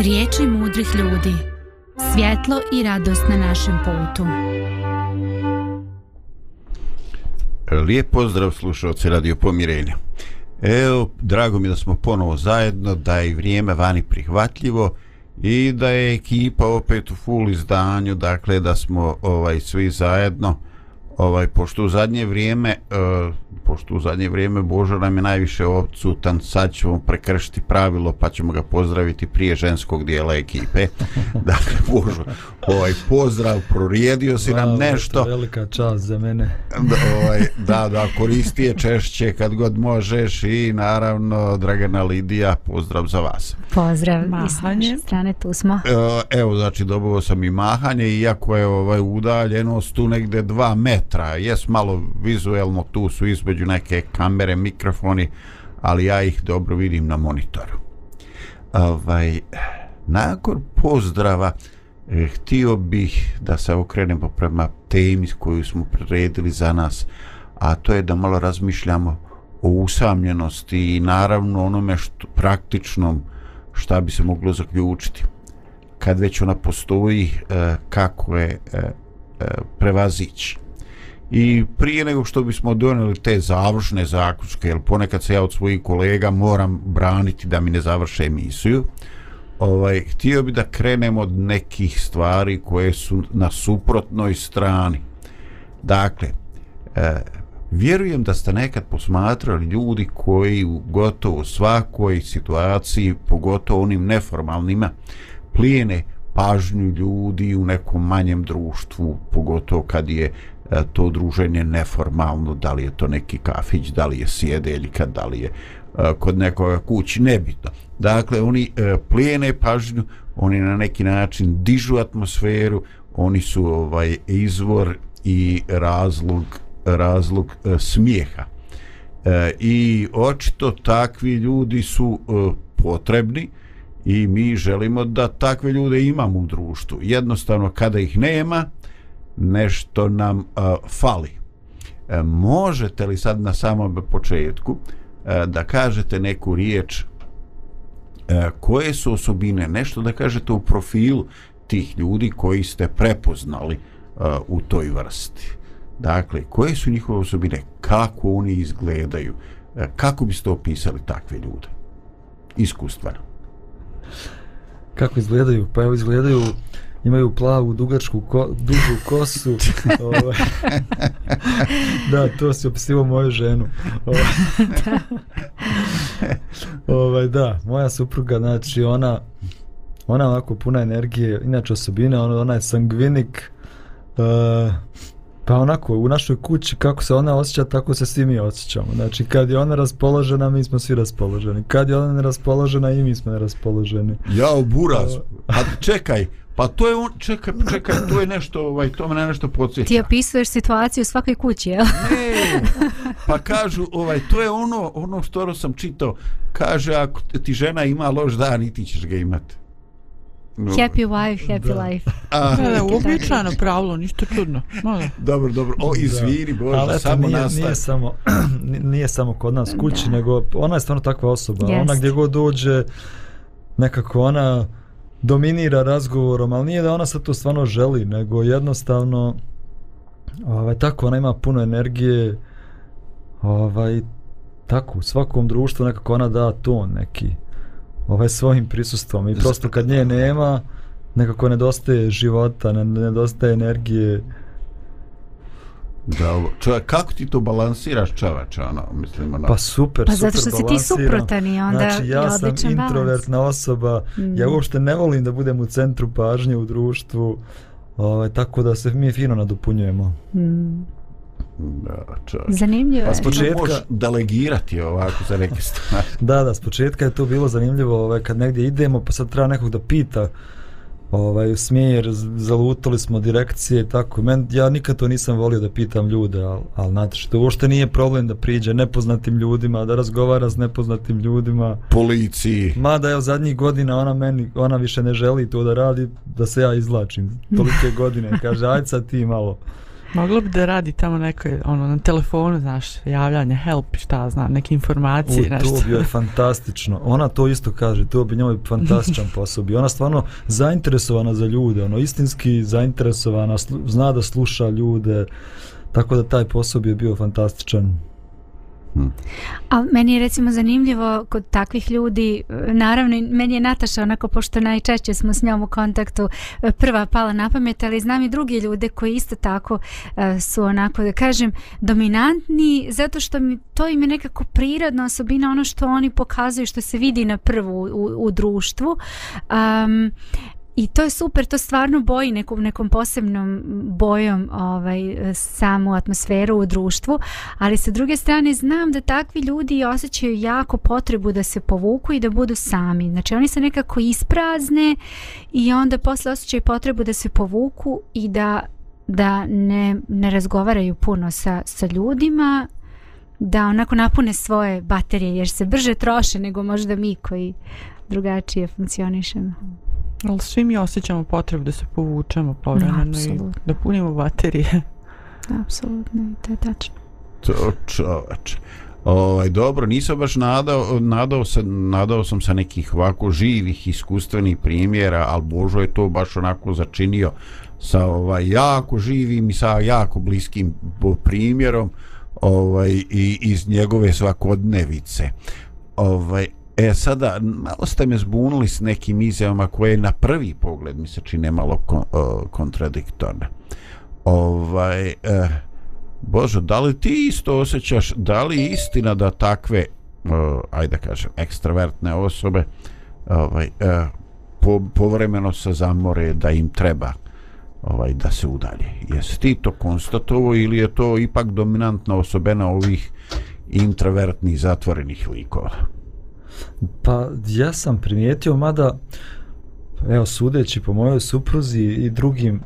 Riječi mudrih ljudi. Svjetlo i radost na našem putu. Lijep pozdrav slušalci Radio Pomirenja. Evo, drago mi da smo ponovo zajedno, da je vrijeme vani prihvatljivo i da je ekipa opet u full izdanju, dakle da smo ovaj svi zajedno ovaj pošto u zadnje vrijeme uh, pošto u zadnje vrijeme Božo nam je najviše odsutan sad ćemo prekršiti pravilo pa ćemo ga pozdraviti prije ženskog dijela ekipe. Dakle Božo ovaj pozdrav prorijedio si wow, nam nešto. Velika čast za mene. Da, ovaj, da da koristi je češće kad god možeš i naravno Dragana Lidija pozdrav za vas. Pozdrav mahanje. strane tu smo. Uh, evo znači dobio sam i mahanje iako je ovaj udaljenost tu negde dva metra metra, jes malo vizuelno, tu su između neke kamere, mikrofoni, ali ja ih dobro vidim na monitoru. Ovaj, nakon pozdrava, eh, htio bih da se okrenemo prema temi koju smo priredili za nas, a to je da malo razmišljamo o usamljenosti i naravno onome što praktičnom šta bi se moglo zaključiti kad već ona postoji eh, kako je eh, eh prevazići I prije nego što bismo doneli te završne zaključke, jer ponekad se ja od svojih kolega moram braniti da mi ne završe emisiju, ovaj, htio bi da krenemo od nekih stvari koje su na suprotnoj strani. Dakle, e, vjerujem da ste nekad posmatrali ljudi koji u gotovo svakoj situaciji, pogotovo onim neformalnima, plijene pažnju ljudi u nekom manjem društvu, pogotovo kad je E, to druženje neformalno, da li je to neki kafić, da li je sjedeljka, da li je e, kod nekoga kući, nebitno. Dakle, oni e, plijene pažnju, oni na neki način dižu atmosferu, oni su ovaj izvor i razlog, razlog smijeha. I očito takvi ljudi su potrebni i mi želimo da takve ljude imamo u društvu. Jednostavno, kada ih nema, nešto nam uh, fali. E, možete li sad na samom početku uh, da kažete neku riječ uh, koje su osobine, nešto da kažete u profilu tih ljudi koji ste prepoznali uh, u toj vrsti. Dakle, koje su njihove osobine, kako oni izgledaju, uh, kako biste opisali takve ljude? Iskustveno. Kako izgledaju? Pa evo izgledaju imaju plavu dugačku ko, dužu kosu. Ovaj. da to se opisivo moju ženu. Ovaj. ovaj da moja supruga znači ona ona onako puna energije inače osobine ona, ona je sangvinik uh, pa onako u našoj kući kako se ona osjeća tako se svi mi osjećamo. Znači kad je ona raspoložena mi smo svi raspoloženi. Kad je ona neraspoložena i mi smo neraspoloženi. Jao buraz a čekaj Pa to je on, čekaj, čekaj, to je nešto, ovaj, to me nešto podsjeća. Ti opisuješ situaciju u svakoj kući, jel? Ne, pa kažu, ovaj, to je ono, ono što sam čitao, kaže, ako ti žena ima loš dan, i ti ćeš ga imati. No. Happy wife, happy da. life. A, da, da, uobičajeno pravilo, ništa čudno. Mada. Dobro, dobro. O, izvini, Bože, Ali, samo nije, nastaje. Nije samo, nije samo kod nas kući, da. nego ona je stvarno takva osoba. Jest. Ona gdje god dođe, nekako ona dominira razgovorom, ali nije da ona sad to stvarno želi, nego jednostavno ovaj, tako ona ima puno energije ovaj, tako u svakom društvu nekako ona da ton neki ovaj, svojim prisustvom. I prosto kad nje nema nekako nedostaje života, nedostaje energije. Da, čovjek, kako ti to balansiraš čovače, ono, mislim, ono... Pa super, pa super zato što si ti suprotan i onda znači, ja sam introvertna balans. osoba, mm. ja uopšte ne volim da budem u centru pažnje u društvu, ovaj, tako da se mi fino nadopunjujemo. Mm. Da, zanimljivo pa s početka možeš delegirati ovako za neke stvari. da, da, s početka je to bilo zanimljivo, ovaj, kad negdje idemo, pa sad treba nekog da pita, ovaj, smjer, zalutali smo direkcije i tako. Men, ja nikad to nisam volio da pitam ljude, ali al, znate što, uopšte nije problem da priđe nepoznatim ljudima, da razgovara s nepoznatim ljudima. Policiji. Mada, evo, zadnjih godina ona meni, ona više ne želi to da radi, da se ja izlačim. Tolike godine. Kaže, ajde sad ti malo. Moglo bi da radi tamo neko, ono, na telefonu, znaš, javljanje, help, šta znam, neke informacije, U, nešto. To bi je fantastično. Ona to isto kaže, to bi njoj fantastičan posao. Bi ona stvarno zainteresovana za ljude, ono, istinski zainteresovana, slu, zna da sluša ljude, tako da taj posao bi bio fantastičan. Hmm. A meni je recimo zanimljivo kod takvih ljudi, e, naravno meni je Nataša onako, pošto najčešće smo s njom u kontaktu, e, prva pala na pamet, ali znam i drugi ljude koji isto tako e, su onako, da kažem, dominantni, zato što mi, to im je nekako prirodna osobina, ono što oni pokazuju, što se vidi na prvu u, u društvu. Um, I to je super, to stvarno boji nekom, nekom posebnom bojom ovaj, samu atmosferu u društvu, ali sa druge strane znam da takvi ljudi osjećaju jako potrebu da se povuku i da budu sami. Znači oni se nekako isprazne i onda posle osjećaju potrebu da se povuku i da, da ne, ne razgovaraju puno sa, sa ljudima, da onako napune svoje baterije jer se brže troše nego možda mi koji drugačije funkcionišemo. Ali svi mi osjećamo potrebu da se povučemo povremeno i da punimo baterije. Apsolutno, to je tačno. To čovač. Ovaj, dobro, nisam baš nadao, nadao, se, nadao sam sa nekih ovako živih iskustvenih primjera, ali Božo je to baš onako začinio sa ovaj, jako živim i sa jako bliskim primjerom ovaj, i iz njegove svakodnevice. Ovaj, E sada, malo ste me zbunili s nekim izjavama koje na prvi pogled mi se čine malo kon, o, kontradiktorne. Ovaj, eh, Bože, da li ti isto osjećaš, da li istina da takve, o, ajde kažem, ekstravertne osobe ovaj, eh, po, povremeno se zamore da im treba ovaj da se udalje. Jesi ti to konstatovao ili je to ipak dominantna osobena ovih introvertnih zatvorenih likova? Pa ja sam primijetio, mada evo sudeći po mojoj supruzi i drugim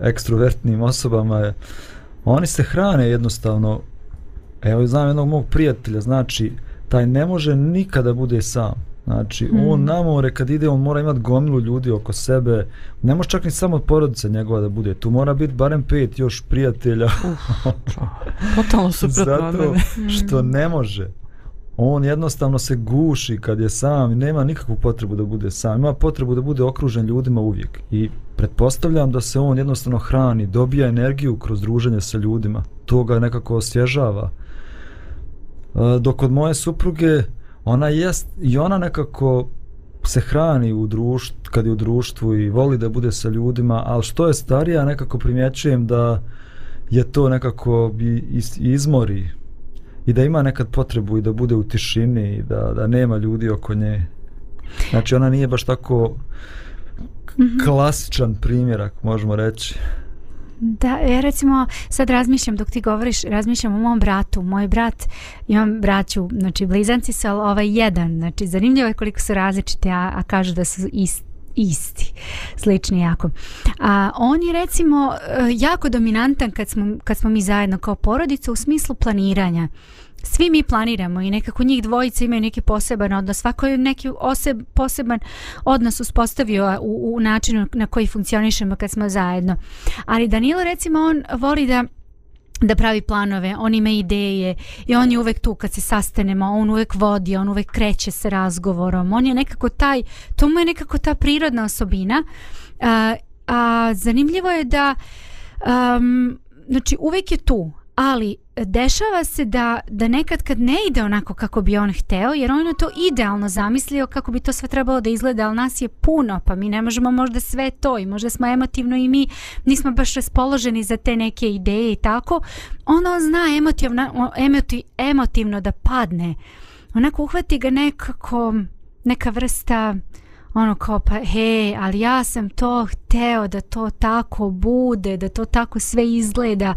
ekstrovertnim osobama, oni se hrane jednostavno, evo znam jednog mog prijatelja, znači taj ne može nikada bude sam. Znači, hmm. on na more, kad ide, on mora imati gomilu ljudi oko sebe. Ne može čak ni samo od porodice njegova da bude. Tu mora biti barem pet još prijatelja. Totalno suprotno Zato što ne može on jednostavno se guši kad je sam i nema nikakvu potrebu da bude sam. Ima potrebu da bude okružen ljudima uvijek. I pretpostavljam da se on jednostavno hrani, dobija energiju kroz druženje sa ljudima. To ga nekako osvježava. E, dok od moje supruge, ona jest, i ona nekako se hrani u društvu, kad je u društvu i voli da bude sa ljudima, ali što je starija, nekako primjećujem da je to nekako izmori i da ima nekad potrebu i da bude u tišini i da, da nema ljudi oko nje. Znači ona nije baš tako mhm. klasičan primjerak, možemo reći. Da, ja recimo sad razmišljam dok ti govoriš, razmišljam o mom bratu. Moj brat, imam braću, znači blizanci su, ali ovaj jedan. Znači zanimljivo je koliko su različite, a, a kažu da su isti isti, slični jako. A on je recimo eh, jako dominantan kad smo, kad smo mi zajedno kao porodica u smislu planiranja. Svi mi planiramo i nekako njih dvojica imaju neki poseban odnos. Svako je neki oseb, poseban odnos uspostavio u, u načinu na koji funkcionišemo kad smo zajedno. Ali Danilo recimo on voli da da pravi planove, on ima ideje i on je uvek tu kad se sastanemo, on uvek vodi, on uvek kreće sa razgovorom, on je nekako taj, to mu je nekako ta prirodna osobina. A, a zanimljivo je da um, znači uvek je tu, ali e, dešava se da, da nekad kad ne ide onako kako bi on hteo, jer on je to idealno zamislio kako bi to sve trebalo da izgleda, ali nas je puno, pa mi ne možemo možda sve to i možda smo emotivno i mi nismo baš raspoloženi za te neke ideje i tako, ono zna emotivno, emoti, emotivno da padne. Onako uhvati ga nekako neka vrsta ono kao pa he, ali ja sam to hteo da to tako bude, da to tako sve izgleda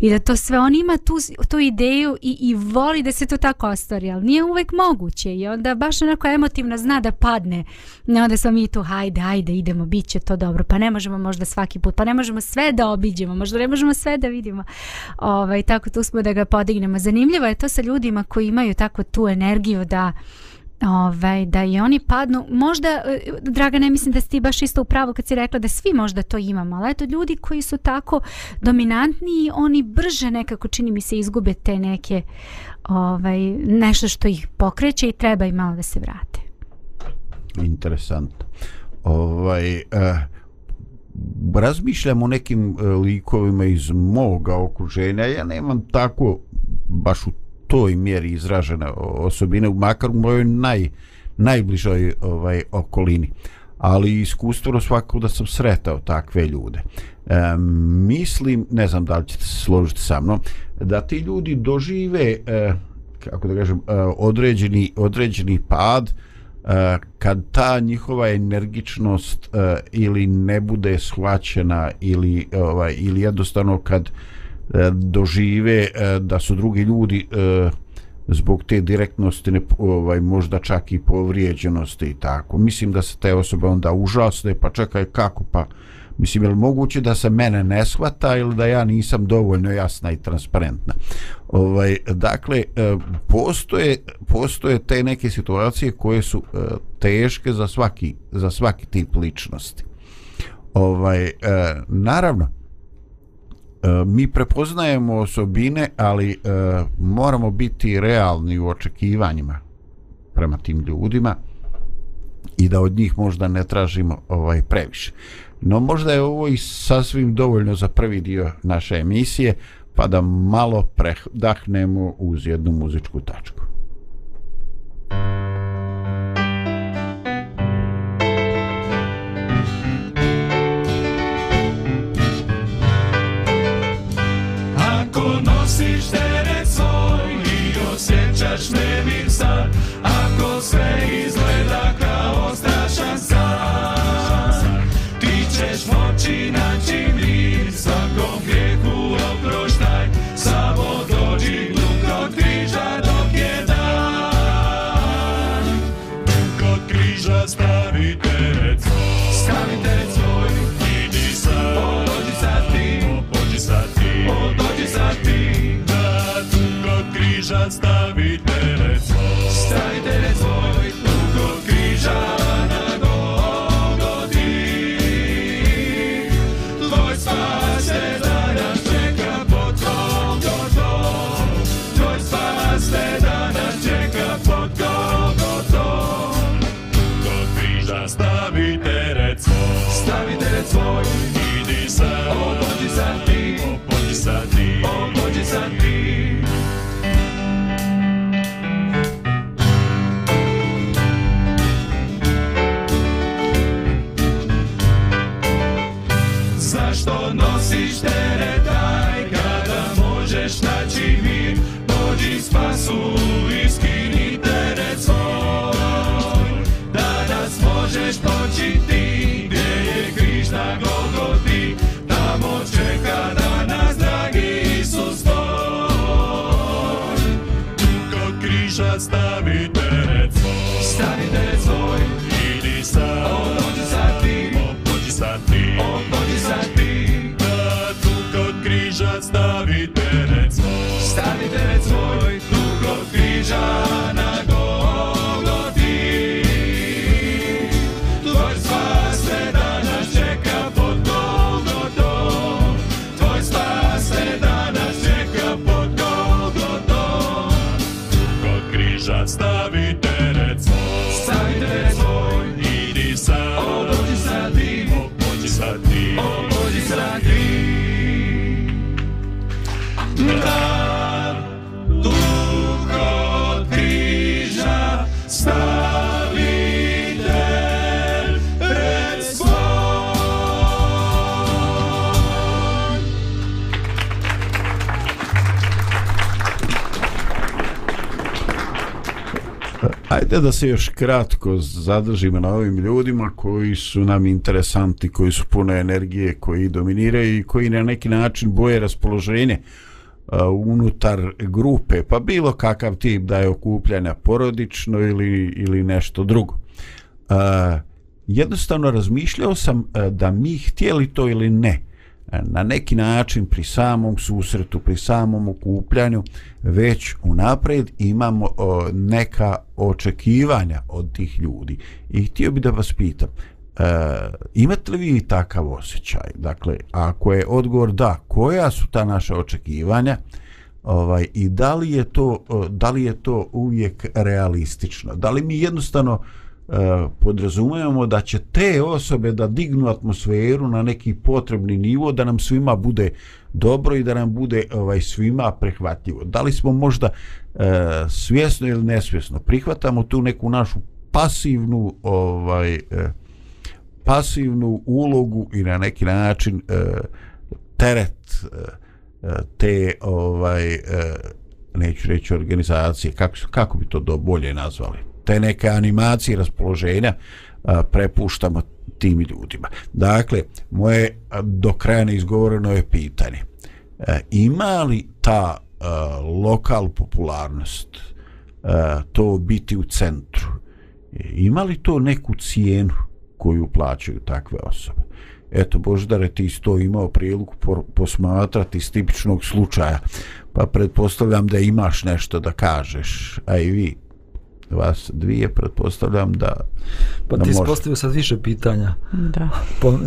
i da to sve, on ima tu, tu ideju i, i voli da se to tako ostvari, ali nije uvek moguće i onda baš onako emotivno zna da padne. I onda smo mi tu, hajde, hajde, idemo, bit će to dobro, pa ne možemo možda svaki put, pa ne možemo sve da obiđemo, možda ne možemo sve da vidimo, ovaj, tako tu smo da ga podignemo. Zanimljivo je to sa ljudima koji imaju tako tu energiju da ovaj, da i oni padnu, možda, e, draga, ne mislim da si ti baš isto u pravu kad si rekla da svi možda to imamo, ali eto ljudi koji su tako dominantni, oni brže nekako čini mi se izgube te neke ovaj, nešto što ih pokreće i treba i malo da se vrate. Interesantno. Ovaj, eh, razmišljam o nekim e, likovima iz moga okruženja, ja nemam tako baš u toj mjeri izražene osobine, makar u mojoj naj, najbližoj ovaj okolini. Ali iskustveno svako da sam sretao takve ljude. E, mislim, ne znam da li ćete se složiti sa mnom, da ti ljudi dožive, e, kako da kažem, e, određeni, određeni pad, e, kad ta njihova energičnost e, ili ne bude shvaćena ili, ovaj, ili jednostavno kad E, E, dožive e, da su drugi ljudi e, zbog te direktnosti ne, ovaj, možda čak i povrijeđenosti i tako. Mislim da se te osobe onda užasne, pa čekaj kako, pa mislim je li moguće da se mene ne shvata ili da ja nisam dovoljno jasna i transparentna. Ovaj, dakle, postoje, postoje te neke situacije koje su teške za svaki, za svaki tip ličnosti. Ovaj, naravno, E, mi prepoznajemo osobine, ali e, moramo biti realni u očekivanjima prema tim ljudima i da od njih možda ne tražimo ovaj previše. No možda je ovo i sasvim dovoljno za prvi dio naše emisije, pa da malo predahnemo uz jednu muzičku tačku. Osjećaš de espaço. Ajde da se još kratko zadržimo na ovim ljudima koji su nam interesanti, koji su pune energije, koji dominiraju i koji na neki način boje raspoloženje uh, unutar grupe, pa bilo kakav tip da je okupljena porodično ili, ili nešto drugo. Uh, jednostavno razmišljao sam uh, da mi htjeli to ili ne, E, na neki način pri samom susretu, pri samom okupljanju, već unapred imamo o, neka očekivanja od tih ljudi. I htio bi da vas pitam, e, imate li vi takav osjećaj? Dakle, ako je odgovor da, koja su ta naša očekivanja ovaj, i da li, je to, e, da li je to uvijek realistično? Da li mi jednostavno E, E, podrazumijemo da će te osobe da dignu atmosferu na neki potrebni nivo da nam svima bude dobro i da nam bude ovaj svima prihvatljivo. Da li smo možda e, svjesno ili nesvjesno prihvatamo tu neku našu pasivnu ovaj e, pasivnu ulogu i na neki način e, teret e, e te ovaj e, neću reći organizacije kako, kako bi to do bolje nazvali te neke animacije raspoloženja a, prepuštamo tim ljudima. Dakle, moje do kraja neizgovoreno je pitanje. E, ima li ta e, lokal popularnost e, to biti u centru? E, ima li to neku cijenu koju plaćaju takve osobe? Eto, Boždare, ti isto imao priliku posmatrati iz tipičnog slučaja, pa pretpostavljam da imaš nešto da kažeš, a i vi vas dvije, pretpostavljam da... Pa da ti može... postavio sad više pitanja. Da. Po,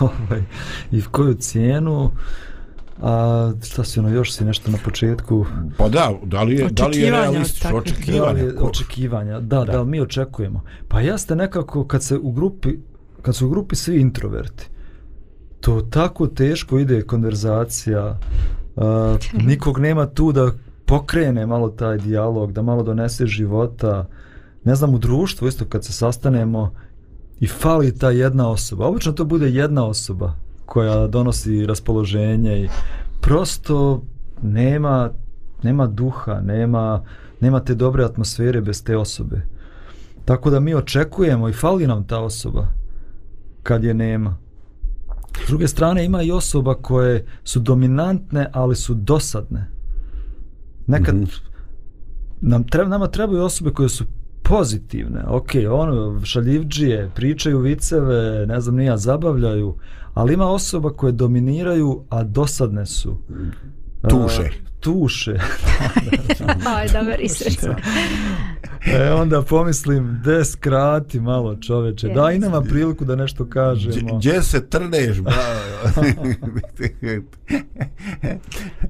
ovaj, I v koju cijenu... A šta si ono, još si nešto na početku? Pa da, da li je, da li je realistično očekivanja? Da li očekivanja, da, da, da, mi očekujemo. Pa jeste nekako kad se u grupi, kad su u grupi svi introverti, to tako teško ide konverzacija, uh, nikog nema tu da pokrene malo taj dijalog, da malo donese života, ne znam, u društvu isto kad se sastanemo i fali ta jedna osoba. Obično to bude jedna osoba koja donosi raspoloženje i prosto nema, nema duha, nema, nema te dobre atmosfere bez te osobe. Tako da mi očekujemo i fali nam ta osoba kad je nema. S druge strane ima i osoba koje su dominantne, ali su dosadne. Nekad mm -hmm. nam treba, nama trebaju osobe koje su pozitivne. Ok, ono, šaljivđije, pričaju viceve, ne znam, nija, zabavljaju, ali ima osoba koje dominiraju, a dosadne su. Tuše. Uh, tuše. Aj, da me risreću. e, onda pomislim, de skrati malo čoveče. Da, i nema priliku da nešto kažemo. Gdje se trneš,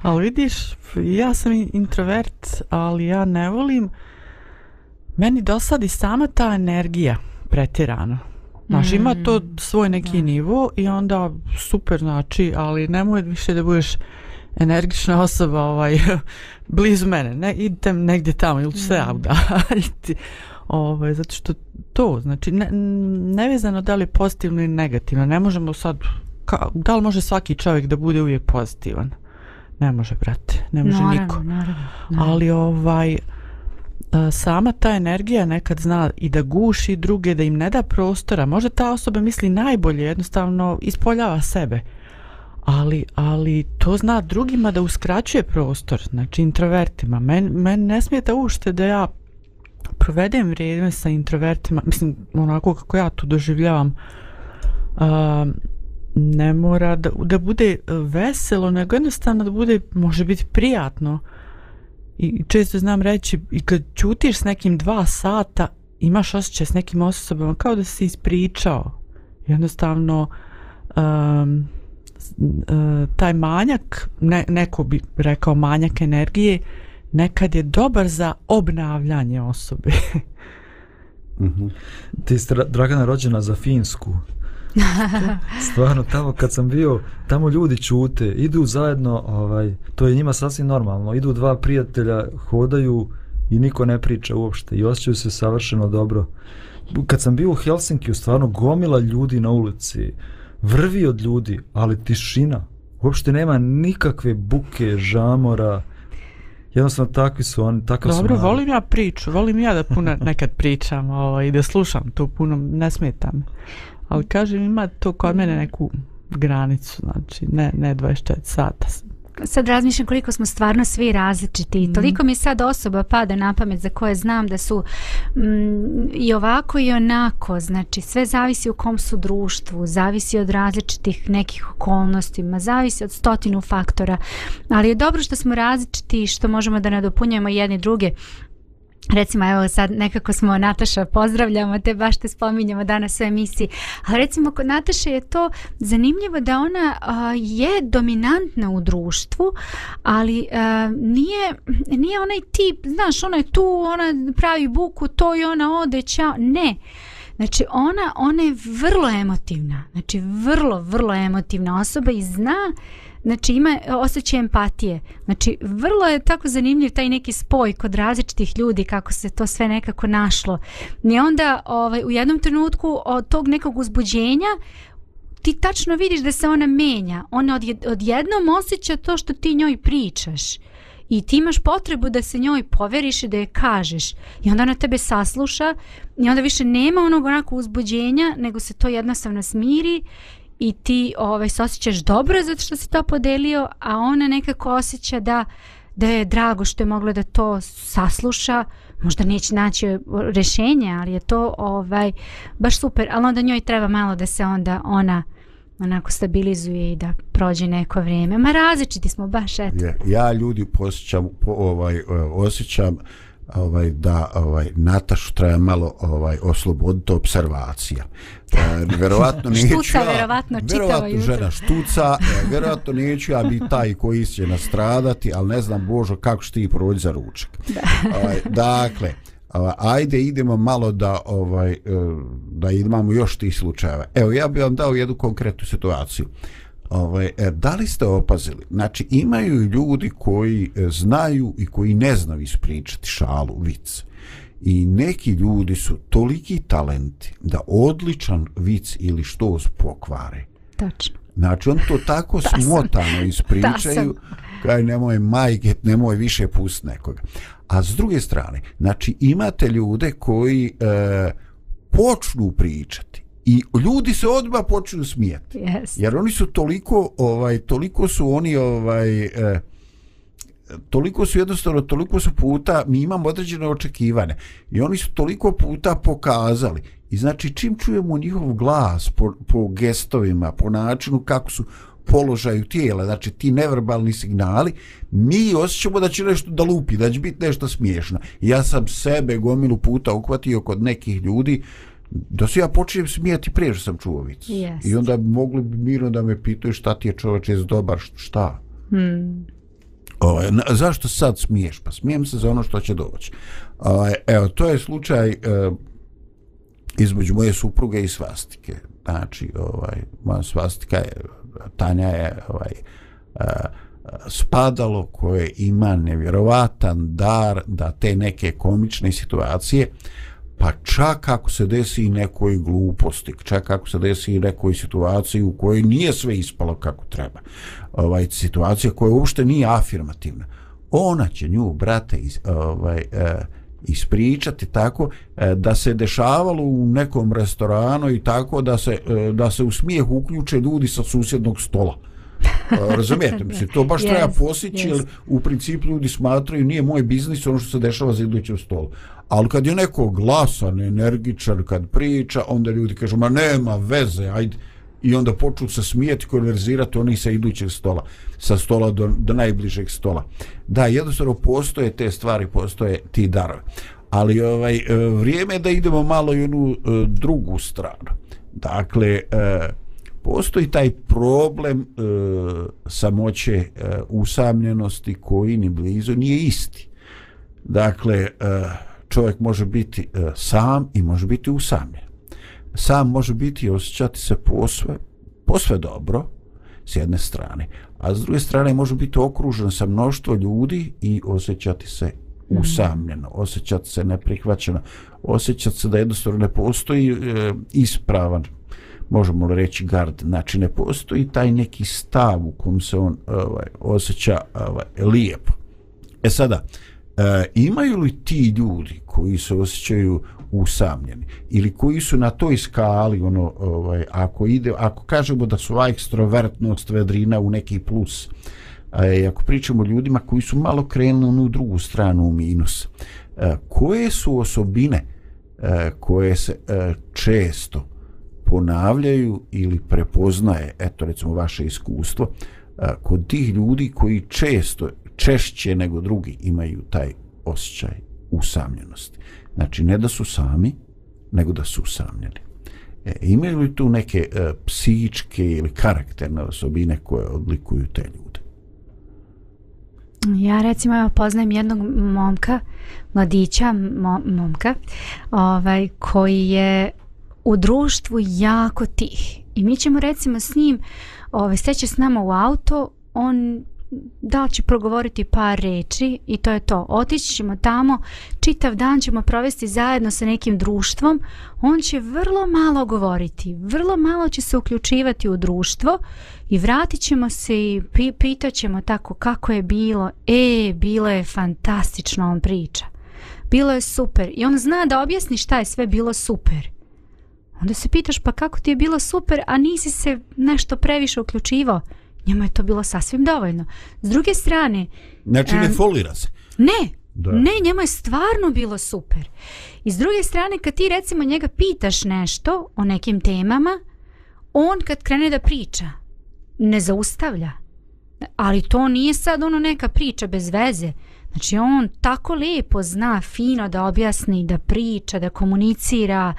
ali vidiš, ja sam introvert, ali ja ne volim, meni dosadi sama ta energija pretirano. Znaš, mm. ima to svoj neki da. nivo i onda super znači, ali nemoj više da budeš energična osoba ovaj, blizu mene, ne, idem negdje tamo ili ću se ja udaljiti. Ovaj, zato što to, znači, ne, nevezano da li je pozitivno ili negativno, ne možemo sad, ka, da li može svaki čovjek da bude uvijek pozitivan? Ne može, brate, ne može naravno, niko. Naravno, naravno. Ali ovaj, sama ta energija nekad zna i da guši druge, da im ne da prostora. Možda ta osoba misli najbolje, jednostavno ispoljava sebe ali, ali to zna drugima da uskraćuje prostor, znači introvertima. Men, men ne smijete ušte da ja provedem vrijeme sa introvertima, mislim, onako kako ja to doživljavam, uh, ne mora da, da bude e, veselo, nego jednostavno da bude, može biti prijatno. I često znam reći, i kad ćutiš s nekim dva sata, imaš osjećaj s nekim osobama kao da si ispričao. Jednostavno, um, taj manjak, ne, neko bi rekao manjak energije, nekad je dobar za obnavljanje osobe. mm -hmm. Ti si Dragana rođena za Finsku. Stvarno, tamo kad sam bio, tamo ljudi čute, idu zajedno, ovaj, to je njima sasvim normalno, idu dva prijatelja, hodaju i niko ne priča uopšte i osjećaju se savršeno dobro. Kad sam bio u Helsinki, stvarno gomila ljudi na ulici, vrvi od ljudi, ali tišina. Uopšte nema nikakve buke, žamora. Jednostavno takvi su oni, takav Dobro, volim ja priču, volim ja da puno nekad pričam ovaj, i da slušam to puno, ne smetam. Ali kažem, ima to kod mene neku granicu, znači ne, ne 24 sata. Sad razmišljam koliko smo stvarno svi različiti. I mm. toliko mi sad osoba pada na pamet za koje znam da su mm, i ovako i onako, znači sve zavisi u kom su društvu, zavisi od različitih nekih okolnosti, ma zavisi od stotinu faktora, ali je dobro što smo različiti i što možemo da nadopunjujemo jedni druge recimo evo sad nekako smo Nataša pozdravljamo te baš te spominjamo danas u emisiji. Ali recimo kod Nataše je to zanimljivo da ona a, je dominantna u društvu ali a, nije nije onaj tip znaš ona je tu ona pravi buku to i ona ode čao ne. Znači ona, ona je vrlo emotivna, znači vrlo, vrlo emotivna osoba i zna uh, znači ima osjećaj empatije. Znači vrlo je tako zanimljiv taj neki spoj kod različitih ljudi kako se to sve nekako našlo. I onda ovaj, u jednom trenutku od tog nekog uzbuđenja ti tačno vidiš da se ona menja. Ona od, odjednom osjeća to što ti njoj pričaš. I ti imaš potrebu da se njoj poveriš i da je kažeš. I onda ona tebe sasluša i onda više nema onog onako uzbuđenja, nego se to jednostavno smiri i ti ovaj se osjećaš dobro zato što si to podelio, a ona nekako osjeća da da je drago što je mogla da to sasluša, možda neće naći rešenje, ali je to ovaj baš super, ali onda njoj treba malo da se onda ona onako stabilizuje i da prođe neko vrijeme. Ma različiti smo baš eto. Ja, ja ljudi posjećam, po, ovaj, e, osjećam ovaj da ovaj Natašu treba malo ovaj osloboditi observacija. E, verovatno neću štuca, ja, verovatno verovatno žena štuca, e, verovatno neću ja biti taj koji će nastradati, ali ne znam Božo kako što ti prođi za ručak. Da. Ovaj, dakle, ajde idemo malo da ovaj e, da imamo još tih slučajeva. Evo ja bih vam dao jednu konkretnu situaciju. Ovaj, e, da li ste opazili? Znači, imaju ljudi koji e, znaju i koji ne znaju ispričati šalu, vic. I neki ljudi su toliki talenti da odličan vic ili što pokvare. Tačno. Znači, on to tako smotano ispričaju, kaj nemoj majke, nemoj više pust nekoga. A s druge strane, znači, imate ljude koji e, počnu pričati i ljudi se odmah počnu smijeti. Yes. Jer oni su toliko ovaj toliko su oni ovaj eh, toliko su jednostavno toliko su puta mi imamo određene očekivane i oni su toliko puta pokazali i znači čim čujemo njihov glas po, po gestovima po načinu kako su položaju tijela znači ti neverbalni signali mi osjećamo da će nešto da lupi da će biti nešto smiješno ja sam sebe gomilu puta uhvatio kod nekih ljudi da se ja počnem smijati prije što sam čuo vic. Yes. I onda mogli bi mirno da me pitaju šta ti je čovječ iz dobar, šta? Hmm. O, ovaj, na, zašto sad smiješ? Pa smijem se za ono što će doći. O, ovaj, evo, to je slučaj e, između moje supruge i svastike. Znači, ovaj, moja svastika je, Tanja je ovaj, e, spadalo koje ima nevjerovatan dar da te neke komične situacije pa čak ako se desi i nekoj gluposti, čak ako se desi i nekoj situaciji u kojoj nije sve ispalo kako treba, ovaj, situacija koja uopšte nije afirmativna, ona će nju, brate, iz, ovaj, eh, ispričati tako eh, da se dešavalo u nekom restoranu i tako da se, eh, da se u smijeh uključe ljudi sa susjednog stola. Razumijete, mislim, to baš yes, treba posjeći, yes. jer u principu ljudi smatraju nije moj biznis ono što se dešava za idućem stolu. Ali kad je neko glasan, energičan, kad priča, onda ljudi kažu, ma nema veze, ajde. I onda počnu se smijeti, konverzirati oni sa idućeg stola, sa stola do, do najbližeg stola. Da, jednostavno postoje te stvari, postoje ti darovi. Ali ovaj, e, vrijeme je da idemo malo i onu e, drugu stranu. Dakle, e, postoji taj problem samoće usamljenosti koji ni blizu nije isti. Dakle, čovjek može biti e, sam i može biti usamljen. Sam može biti i osjećati se posve, posve dobro s jedne strane, a s druge strane može biti okružen sa mnoštvo ljudi i osjećati se mhm. usamljeno, osjećati se neprihvaćeno, osjećati se da jednostavno ne postoji e, ispravan, možemo reći gard, znači ne postoji taj neki stav u kom se on ovaj, osjeća ovaj, lijepo. E sada, E, imaju li ti ljudi koji se osjećaju usamljeni ili koji su na toj skali ono ovaj ako ide ako kažemo da su ekstrovertnost vedrina u neki plus a i ako pričamo o ljudima koji su malo krenuli u drugu stranu u minus, e, koje su osobine e, koje se e, često ponavljaju ili prepoznaje, eto recimo vaše iskustvo, e, kod tih ljudi koji često, češće nego drugi imaju taj osjećaj usamljenosti. Znači, ne da su sami, nego da su usamljeni. E, imaju li tu neke e, psihičke ili karakterne osobine koje odlikuju te ljude? Ja recimo ja poznajem jednog momka, mladića mo, momka, ovaj, koji je u društvu jako tih. I mi ćemo recimo s njim ovaj, steće s nama u auto, on da li će progovoriti par reči i to je to. Otići ćemo tamo, čitav dan ćemo provesti zajedno sa nekim društvom, on će vrlo malo govoriti, vrlo malo će se uključivati u društvo i vratit ćemo se i pitaćemo tako kako je bilo. E, bilo je fantastično, on priča. Bilo je super. I on zna da objasni šta je sve bilo super. Onda se pitaš pa kako ti je bilo super, a nisi se nešto previše uključivao njemu je to bilo sasvim dovoljno. S druge strane... Znači ne folira se. Ne, da. ne, njemu je stvarno bilo super. I s druge strane, kad ti recimo njega pitaš nešto o nekim temama, on kad krene da priča, ne zaustavlja. Ali to nije sad ono neka priča bez veze. Znači on tako lijepo zna fino da objasni, da priča, da komunicira.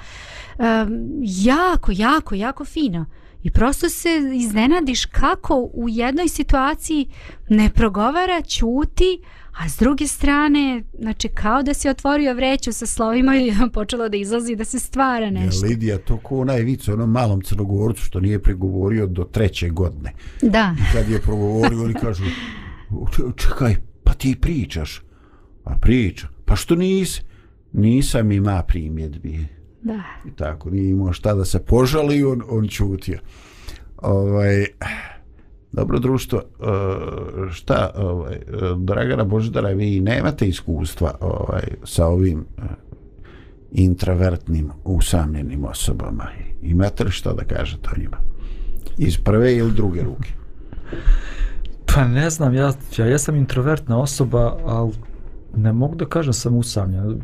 Um, jako, jako, jako fino. I prosto se iznenadiš kako u jednoj situaciji ne progovara, ćuti, a s druge strane, znači kao da si otvorio vreću sa slovima i počelo da izlazi da se stvara nešto. Ja, Lidija, to ko onaj vic onom malom crnogorcu što nije pregovorio do treće godine. Da. I kad je progovorio, oni kažu, čekaj, pa ti pričaš. Pa priča. Pa što nisi? Nisam ima primjedbi. Da. I tako, nije imao šta da se požali, on, on čutio. Ovaj, dobro društvo, eh, šta, ovaj, Dragana Boždara, vi nemate iskustva ovaj, sa ovim eh, intravertnim, usamljenim osobama. Imate li što da kažete o njima? Iz prve ili druge ruke? Pa ne znam, ja, ja jesam introvertna osoba, ali ne mogu da kažem sam usamljen.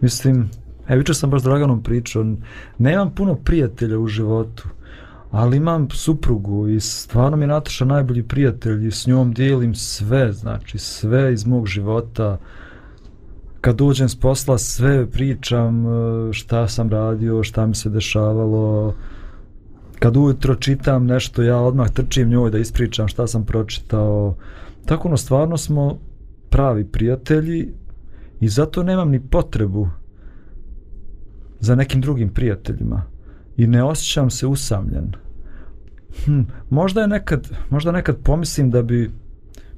Mislim, E, vičer sam baš s Draganom pričao, nemam puno prijatelja u životu, ali imam suprugu i stvarno mi je Nataša najbolji prijatelj i s njom dijelim sve, znači sve iz mog života. Kad uđem s posla, sve pričam e, šta sam radio, šta mi se dešavalo. Kad ujutro čitam nešto, ja odmah trčim njoj da ispričam šta sam pročitao. Tako ono, stvarno smo pravi prijatelji i zato nemam ni potrebu za nekim drugim prijateljima i ne osjećam se usamljen. Hm, možda je nekad, možda nekad pomislim da bi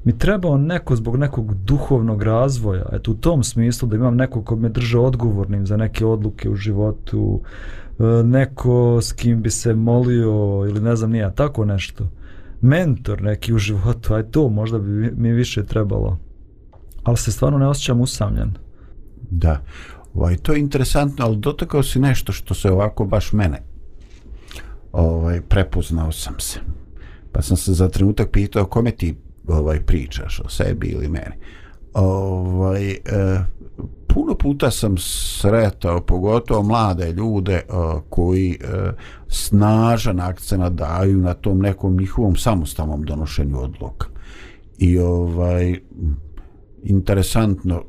mi trebao neko zbog nekog duhovnog razvoja, eto u tom smislu da imam nekog ko me drže odgovornim za neke odluke u životu, e, neko s kim bi se molio ili ne znam nija, tako nešto. Mentor neki u životu, aj to možda bi mi više trebalo. Ali se stvarno ne osjećam usamljen. Da. Ovaj, to je interesantno, ali dotakao si nešto što se ovako baš mene ovaj, prepoznao sam se. Pa sam se za trenutak pitao kome ti ovaj, pričaš o sebi ili meni. Ovaj, eh, puno puta sam sretao, pogotovo mlade ljude eh, koji eh, snažan akcent daju na tom nekom njihovom samostalnom donošenju odluka. I ovaj, interesantno,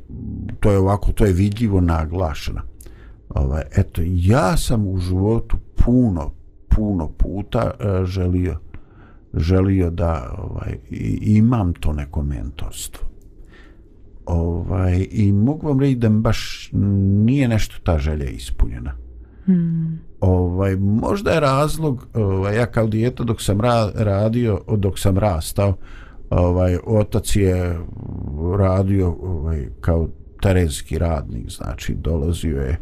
to je ovako, to je vidljivo naglašeno. Ovaj, eto, ja sam u životu puno, puno puta uh, želio, želio da ovaj, imam to neko mentorstvo. Ovaj, I mogu vam reći da baš nije nešto ta želja ispunjena. Hmm. Ovaj, možda je razlog, ovaj, ja kao dijeta dok sam ra radio, dok sam rastao, ovaj otac je radio ovaj kao terenski radnik znači dolazio je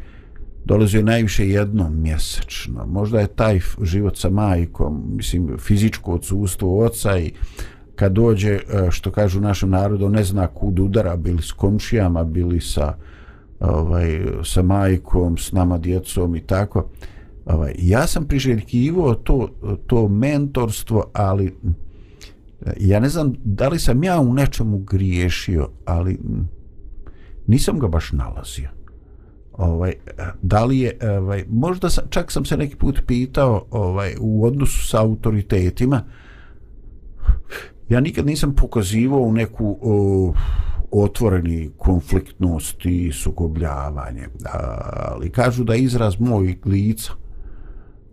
dolazio je najviše jednom mjesečno. Možda je taj život sa majkom mislim fizičko odsustvo oca i kad dođe eh, što kažu našem narodu ne zna kud udara bili s komšijama bili sa ovaj sa majkom s nama djecom i tako. Ovaj ja sam priželjkivao to to mentorstvo ali ja ne znam da li sam ja u nečemu griješio, ali nisam ga baš nalazio. Ovaj, da li je, ovaj, možda sam, čak sam se neki put pitao ovaj, u odnosu sa autoritetima, ja nikad nisam pokazivao u neku o, otvoreni konfliktnost i sukobljavanje, ali kažu da izraz moj lica,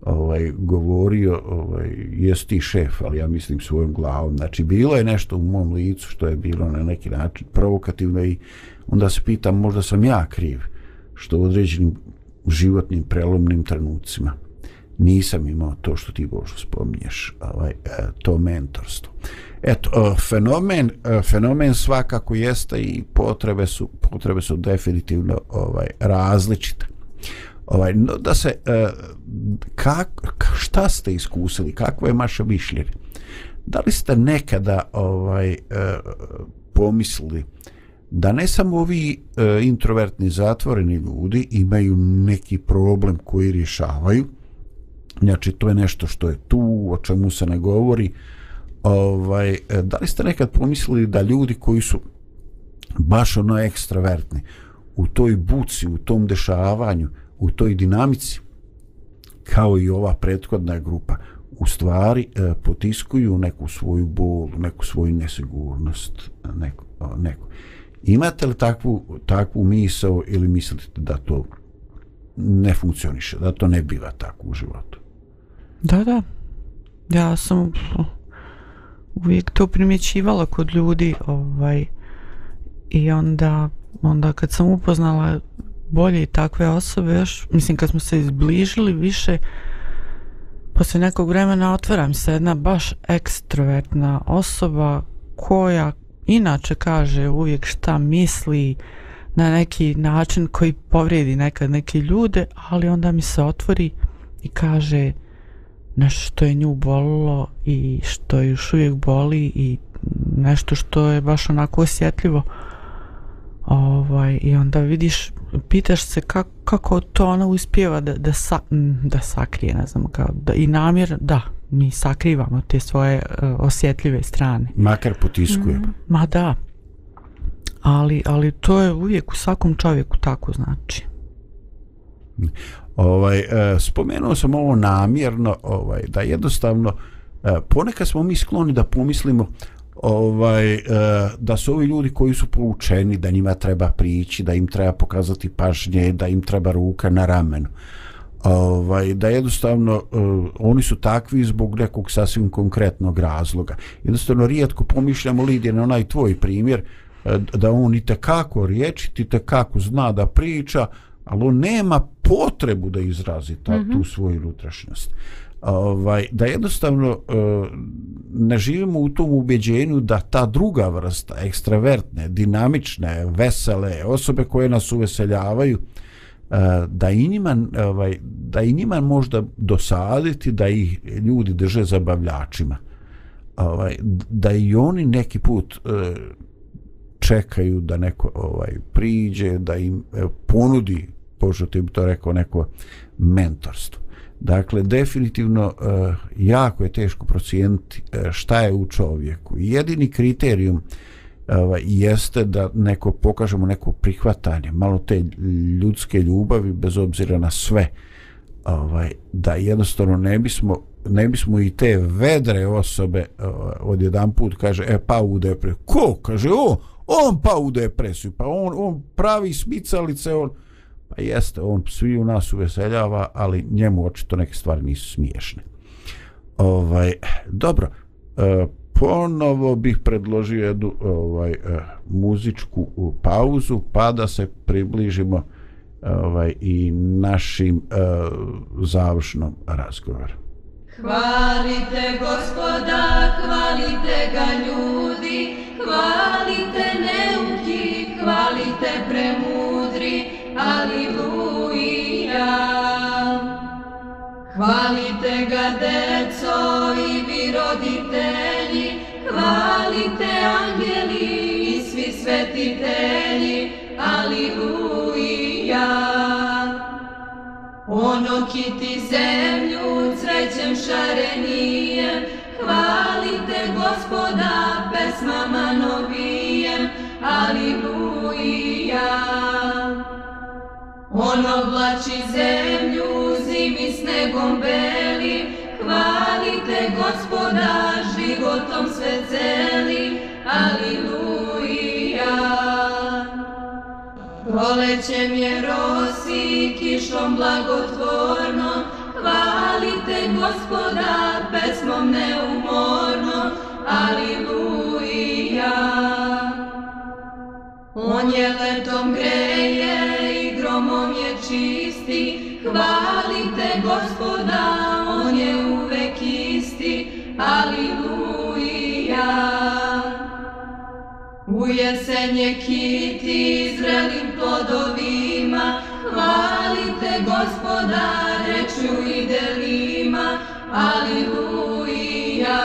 ovaj govorio ovaj jest ti šef? Ali ja mislim svojom glavom. Znači bilo je nešto u mom licu što je bilo na neki način provokativno i onda se pitam možda sam ja kriv što u određenim životnim prelomnim trenucima nisam imao to što ti Božo spominješ ovaj, e, to mentorstvo. Eto e, fenomen e, fenomen svakako jeste i potrebe su potrebe su definitivno ovaj različite ovaj no, da se uh, kak, šta ste iskusili? Kakvo je vaše mišljenje? Da li ste nekada ovaj uh, pomislili da ne samo ovi uh, introvertni zatvoreni ljudi imaju neki problem koji rješavaju? Znači to je nešto što je tu o čemu se ne govori. Ovaj da li ste nekad pomislili da ljudi koji su baš ono ekstravertni u toj buci, u tom dešavanju, u toj dinamici kao i ova prethodna grupa u stvari e, potiskuju neku svoju bol, neku svoju nesigurnost neku, neku. E, imate li takvu, takvu misao ili mislite da to ne funkcioniše, da to ne biva tako u životu da, da ja sam uvijek to primjećivala kod ljudi ovaj i onda onda kad sam upoznala bolje i takve osobe još, mislim kad smo se izbližili više posle nekog vremena otvaram se jedna baš ekstrovertna osoba koja inače kaže uvijek šta misli na neki način koji povredi nekad neke ljude, ali onda mi se otvori i kaže nešto što je nju bolilo i što još uvijek boli i nešto što je baš onako osjetljivo ovaj, i onda vidiš pitaš se kako, kako to ona uspjeva da, da, sa, da sakrije, ne znam, kao, da, i namjer, da, mi sakrivamo te svoje uh, osjetljive strane. Makar potiskujemo. Mm, ma da, ali, ali to je uvijek u svakom čovjeku tako znači. Ovaj, uh, spomenuo sam ovo namjerno, ovaj, da jednostavno, uh, ponekad smo mi skloni da pomislimo, ovaj, e, da su ovi ljudi koji su poučeni da njima treba prići, da im treba pokazati pažnje, da im treba ruka na ramenu. Ovaj, da jednostavno uh, oni su takvi zbog nekog sasvim konkretnog razloga. Jednostavno rijetko pomišljamo Lidije na onaj tvoj primjer uh, da on i tekako riječi, ti tekako zna da priča, ali on nema potrebu da izrazi ta, mm -hmm. tu svoju unutrašnjost. Ovaj, da jednostavno e, ne živimo u tom ubeđenju da ta druga vrsta, ekstravertne, dinamične, vesele, osobe koje nas uveseljavaju, e, da i njima, ovaj, da i njima možda dosaditi da ih ljudi drže zabavljačima. Ovaj, da i oni neki put e, čekaju da neko ovaj priđe, da im ponudi, pošto ti bi to rekao, neko mentorstvo. Dakle, definitivno e, jako je teško procijeniti e, šta je u čovjeku. Jedini kriterijum e, ovaj, jeste da neko pokažemo neko prihvatanje, malo te ljudske ljubavi bez obzira na sve. Ovaj, da jednostavno ne bismo, ne bismo i te vedre osobe ovaj, od jedan put kaže, e pa u depresiju. Ko? Kaže, o, on pa u depresiju. Pa on, on pravi smicalice, on... Pa jeste, on svi u nas uveseljava, ali njemu očito neke stvari nisu smiješne. Ovaj, dobro, e, ponovo bih predložio jednu ovaj, e, muzičku pauzu, pa da se približimo ovaj, i našim e, završnom razgovoru. Hvalite gospoda, hvalite ga ljudi, hvalite neuki, hvalite premudri, Aliluja. Hvalite ga deco i vi roditelji, hvalite angeli i svi svetitelji, Aliluja. Ono kiti zemlju crećem šarenijem, hvalite gospoda pesmama novijem, aliluja. On oblači zemlju, zimi snegom beli, hvalite gospoda životom sve celi, aliluja. Prolećem je rosi, kišom blagotvorno, hvalite gospoda pesmom neumorno, aliluja. On je letom greje gromom je čisti, hvalite gospoda, on je uvek isti, aliluja. U jesen je kiti zrelim plodovima, hvalite gospoda, reču i delima, aliluja.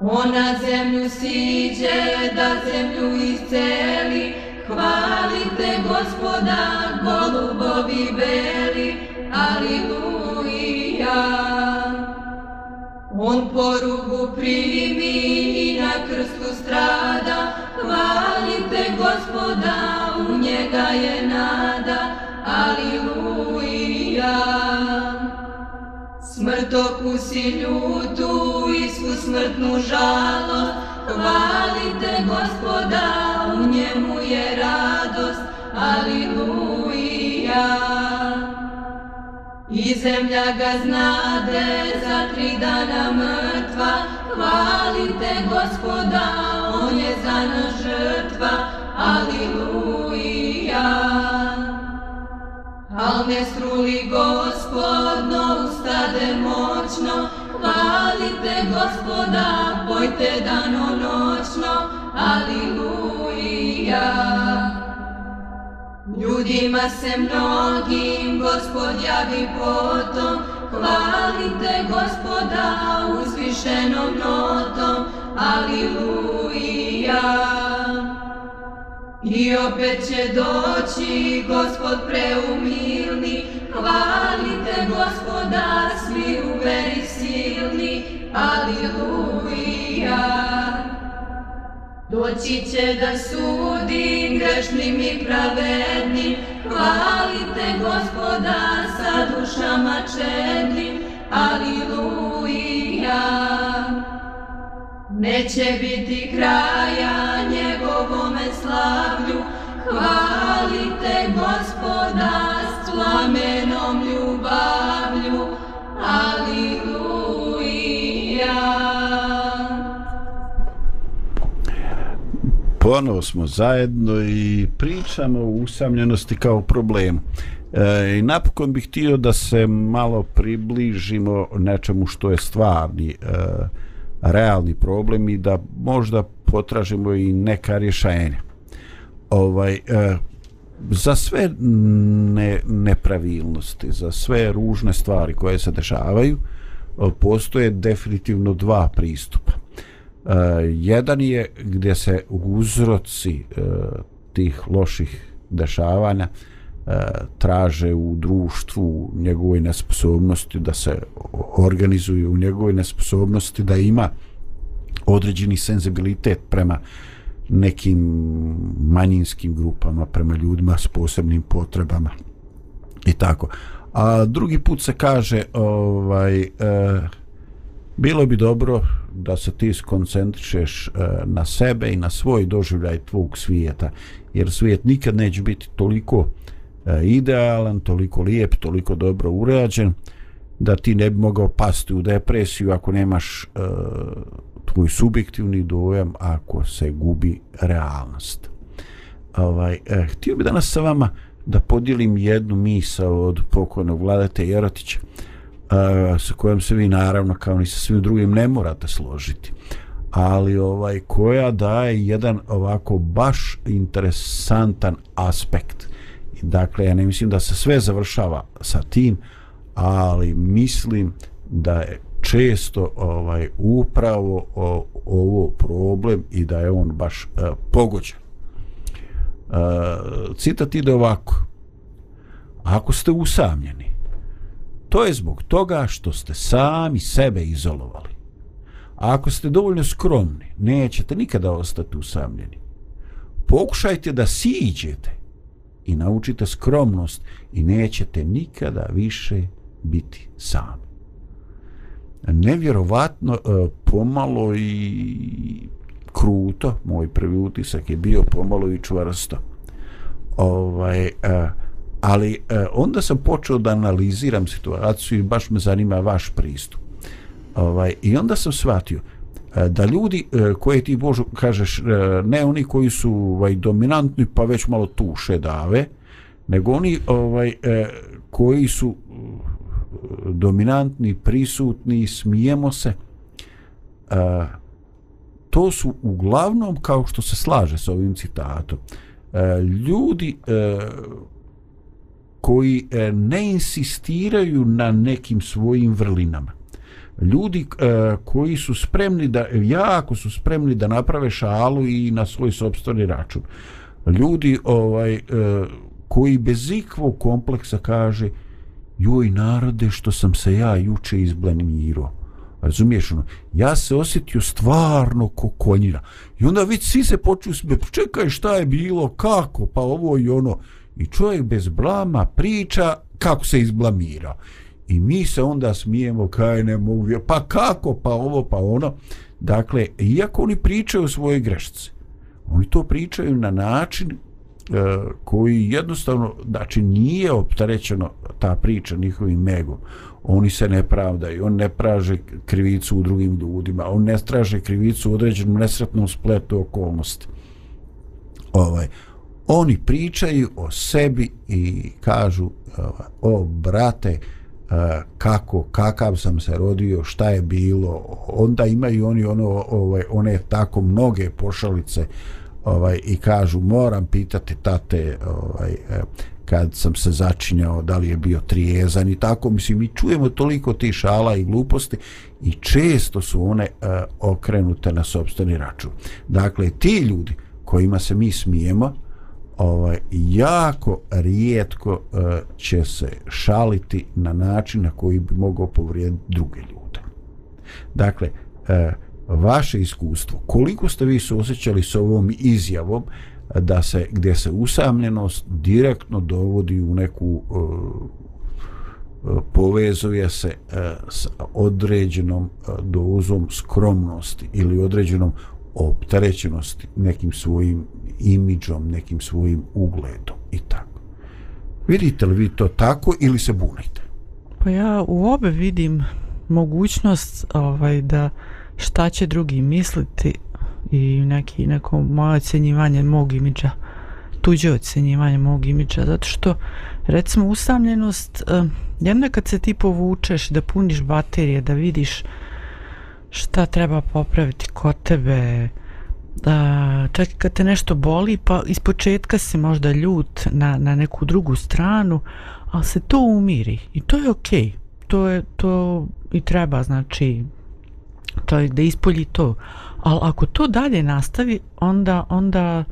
On na zemlju siđe, da zemlju isceli, hvalite gospoda, golubovi beli, aliluja. On porugu primi i na krstu strada, hvalite gospoda, u njega je nada, aliluja. Smrt okusi ljutu i svu smrtnu žalost, hvalite gospoda, u njemu je radost, aliluja. I zemlja ga znade za tri dana mrtva, hvalite gospoda, on je za nas žrtva, aliluja. Al ne struli gospodno, ustade moćno, hvalite gospoda, pojte dano noćno, aliluja. Ljudima se mnogim gospod javi potom, hvalite gospoda uzvišenom notom, aliluja. I opet će doći gospod preumilni, hvalite gospoda svi u veri silni, aliluja. Doći će da sudi grešnim i pravednim, hvalite gospoda sa dušama čednim, aliluja. Neće biti kraja Bogome slavlju, hvalite gospoda s plamenom ljubavlju, aliluja. Ponovo smo zajedno i pričamo o usamljenosti kao problemu. E, I napokon bih htio da se malo približimo nečemu što je stvarni e, realni problem i da možda potražimo i neka rješenja. Ovaj, e, za sve ne, nepravilnosti, za sve ružne stvari koje se dešavaju, e, postoje definitivno dva pristupa. E, jedan je gdje se uzroci e, tih loših dešavanja e, traže u društvu njegovoj nesposobnosti da se organizuju, u njegovoj nesposobnosti da ima određeni senzibilitet prema nekim manjinskim grupama, prema ljudima s posebnim potrebama i tako. A drugi put se kaže ovaj e, bilo bi dobro da se ti skoncentrišeš e, na sebe i na svoj doživljaj tvog svijeta jer svijet nikad neće biti toliko e, idealan, toliko lijep, toliko dobro urađen da ti ne bi mogao pasti u depresiju ako nemaš e, tvoj subjektivni dojam ako se gubi realnost. Ovaj, eh, htio bi danas sa vama da podijelim jednu misao od pokojnog vladate Jerotića eh, sa kojom se vi naravno kao ni sa svim drugim ne morate složiti ali ovaj koja daje jedan ovako baš interesantan aspekt dakle ja ne mislim da se sve završava sa tim ali mislim da je često ovaj upravo o, ovo problem i da je on baš e, pogođen. E, citat ide ovako. Ako ste usamljeni, to je zbog toga što ste sami sebe izolovali. A ako ste dovoljno skromni, nećete nikada ostati usamljeni. Pokušajte da siđete i naučite skromnost i nećete nikada više biti sami. Nevjerovatno e, pomalo i kruto, moj prvi utisak je bio pomalo i čvrsto. Ovaj, e, ali e, onda sam počeo da analiziram situaciju i baš me zanima vaš pristup. Ovaj, I onda sam shvatio e, da ljudi uh, koje ti Božu kažeš, ne oni koji su ovaj, dominantni pa već malo tuše dave, nego oni ovaj, koji su dominantni, prisutni, smijemo se, E, to su uglavnom kao što se slaže sa ovim citatom e, ljudi e, koji e, ne insistiraju na nekim svojim vrlinama. Ljudi e, koji su spremni da jako su spremni da naprave šalu i na svoj sopstveni račun. Ljudi ovaj e, koji bez ikvog kompleksa kaže joj narode što sam se ja juče izblenmirao Razumiješ ono? Ja se osjetio stvarno ko konjina. I onda vidi svi se počuju smije, čekaj šta je bilo, kako, pa ovo i ono. I čovjek bez blama priča kako se izblamira. I mi se onda smijemo, kaj ne mogu, pa kako, pa ovo, pa ono. Dakle, iako oni pričaju o svoje grešce, oni to pričaju na način E, koji jednostavno, znači nije optarećeno ta priča njihovim megom oni se ne pravdaju, on ne praže krivicu u drugim ljudima, on ne straže krivicu u određenom nesretnom spletu okolnosti. Ovaj, oni pričaju o sebi i kažu ovaj, o brate e, kako, kakav sam se rodio, šta je bilo, onda imaju oni ono, ovaj, one tako mnoge pošalice ovaj, i kažu moram pitati tate ovaj, e, kad sam se začinjao da li je bio trijezan i tako. Mislim mi čujemo toliko ti šala i gluposti i često su one uh, okrenute na sobstveni račun. Dakle ti ljudi kojima se mi smijemo ovaj jako rijetko uh, će se šaliti na način na koji bi mogao povrijediti druge ljude. Dakle uh, vaše iskustvo koliko ste vi se osjećali s ovom izjavom da se gdje se usamljenost direktno dovodi u neku e, povezuje se e, s određenom e, dozom skromnosti ili određenom opterećenosti nekim svojim imidžom, nekim svojim ugledom i tako. Vidite li vi to tako ili se bunite? Pa ja u obe vidim mogućnost ovaj da šta će drugi misliti i neki, neko moje ocjenjivanje mog imidža tuđe ocjenjivanje mog imidža zato što recimo usamljenost uh, jedno je kad se ti povučeš da puniš baterije da vidiš šta treba popraviti kod tebe da čak kad te nešto boli pa iz početka si možda ljut na, na neku drugu stranu ali se to umiri i to je okej okay. to je to i treba znači čovjek da ispolji to. Ali ako to dalje nastavi onda onda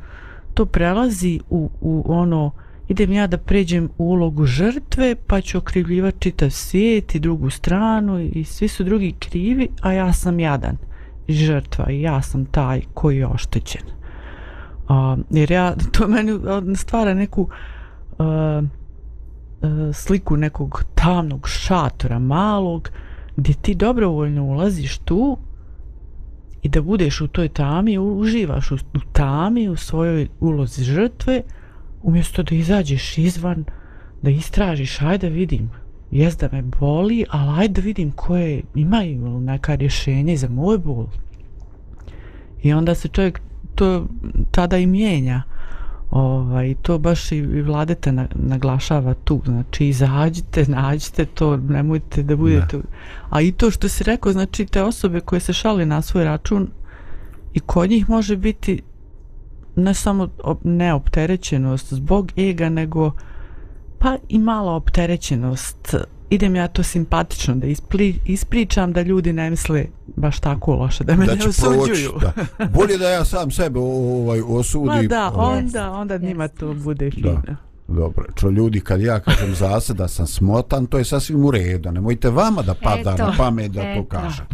to prelazi u, u ono idem ja da pređem u ulogu žrtve pa ću okrivljivati čitav svijet i drugu stranu i svi su drugi krivi a ja sam jadan žrtva i ja sam taj koji je oštećen. Uh, jer ja to meni stvara neku uh, uh, sliku nekog tamnog šatora malog gdje ti dobrovoljno ulaziš tu i da budeš u toj tami, uživaš u, u tami, u svojoj ulozi žrtve, umjesto da izađeš izvan, da istražiš, ajde vidim, jes da me boli, ali ajde vidim koje imaju neka rješenje za moj bol. I onda se čovjek to tada i mijenja. Ovaj, to baš i, i vladete na, naglašava tu. Znači, izađite, nađite to, nemojte da budete... Ne. A i to što si rekao, znači, te osobe koje se šali na svoj račun i kod njih može biti ne samo neopterećenost zbog ega, nego pa i mala opterećenost idem ja to simpatično da ispli, ispričam da ljudi ne misle baš tako loše da me da ne osuđuju. da. Bolje da ja sam sebe ovaj osudim. Ma da, ovaj. onda, onda njima to bude fino. Dobro, čo ljudi kad ja kažem za se da sam smotan, to je sasvim u redu. Nemojte vama da pada Eto, na pamet da eto. to kažem.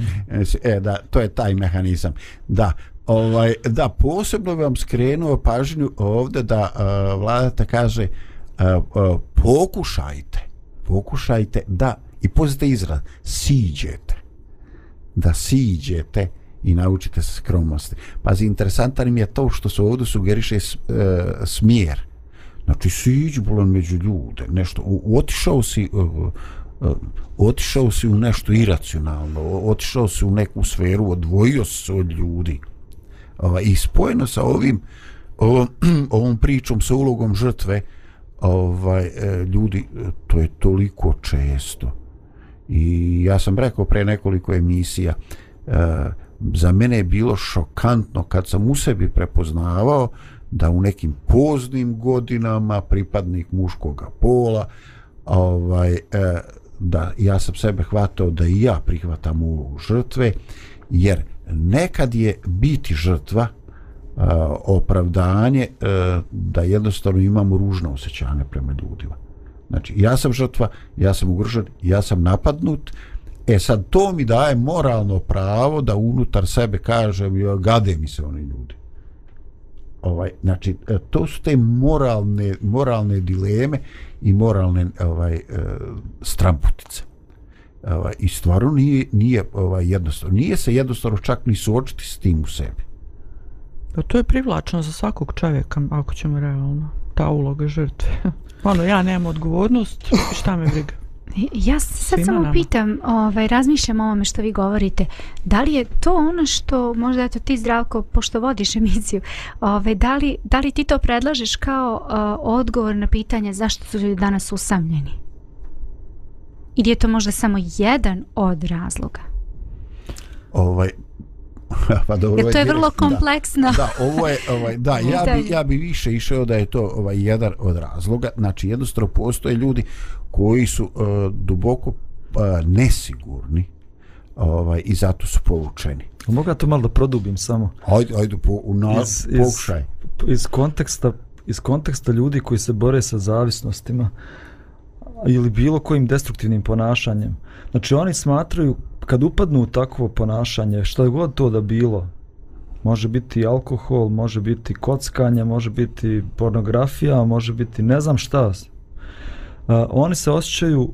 E, da, to je taj mehanizam. Da, ovaj, da posebno bi vam skrenuo pažnju ovdje da uh, vladata kaže uh, uh, pokušajte, pokušajte da, i pozite izraz, siđete. Da siđete i naučite se skromnosti. Pazi, interesantan mi je to što se ovdje sugeriše e, smjer. Znači, siđ bolan među ljude, nešto, otišao si, e, e, otišao si u nešto iracionalno, otišao si u neku sferu, odvojio se od ljudi. Ovaj, I spojeno sa ovim, ovom, ovom pričom, sa ulogom žrtve, ovaj, e, ljudi, to je toliko često. I ja sam rekao pre nekoliko emisija, e, za mene je bilo šokantno kad sam u sebi prepoznavao da u nekim poznim godinama pripadnik muškog pola ovaj, e, da ja sam sebe hvatao da i ja prihvatam ulogu žrtve jer nekad je biti žrtva uh, opravdanje uh, da jednostavno imamo ružno osjećanje prema ljudima. Znači, ja sam žrtva, ja sam ugrožen, ja sam napadnut, e sad to mi daje moralno pravo da unutar sebe kažem, "Jo, gade mi se oni ljudi. Ovaj, znači, e, to su te moralne, moralne dileme i moralne ovaj, e, stramputice. Ovaj, I stvarno nije, nije ovaj, jednostavno. Nije se jednostavno čak ni suočiti s tim u sebi. Pa to je privlačno za svakog čovjeka, ako ćemo realno. Ta uloga žrtve. ono, ja nemam odgovornost, šta me briga. Ja se sad Svima samo nama. pitam, ovaj, razmišljam o ovome što vi govorite, da li je to ono što, možda eto ti zdravko, pošto vodiš emisiju, ovaj, da, li, da li ti to predlažeš kao uh, odgovor na pitanje zašto su ljudi danas usamljeni? Ili je to možda samo jedan od razloga? Ovaj, pa dobro, Jer ovaj to je vrlo kompleksno. Da, da, ovo je, ovaj, da, ja bi, ja bi više išao da je to ovaj jedan od razloga. Znači, jednostavno postoje ljudi koji su uh, duboko uh, nesigurni ovaj, i zato su povučeni. Mogu ja to malo da produbim samo? Ajde, ajde, po, u na, Iz- iz- pokušaj. iz konteksta iz konteksta ljudi koji se bore sa zavisnostima ili bilo kojim destruktivnim ponašanjem. Znači oni smatraju kad upadnu u takvo ponašanje, šta god to da bilo, može biti alkohol, može biti kockanje, može biti pornografija, može biti ne znam šta. Uh, oni se osjećaju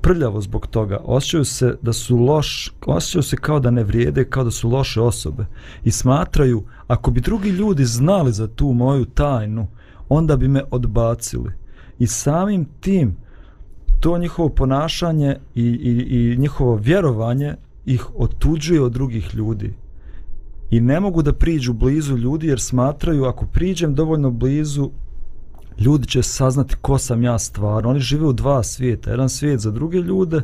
prljavo zbog toga. Osjećaju se da su loš, osjećaju se kao da ne vrijede, kao da su loše osobe. I smatraju, ako bi drugi ljudi znali za tu moju tajnu, onda bi me odbacili. I samim tim, to njihovo ponašanje i, i, i njihovo vjerovanje ih otuđuje od drugih ljudi. I ne mogu da priđu blizu ljudi jer smatraju ako priđem dovoljno blizu ljudi će saznati ko sam ja stvarno. Oni žive u dva svijeta. Jedan svijet za druge ljude,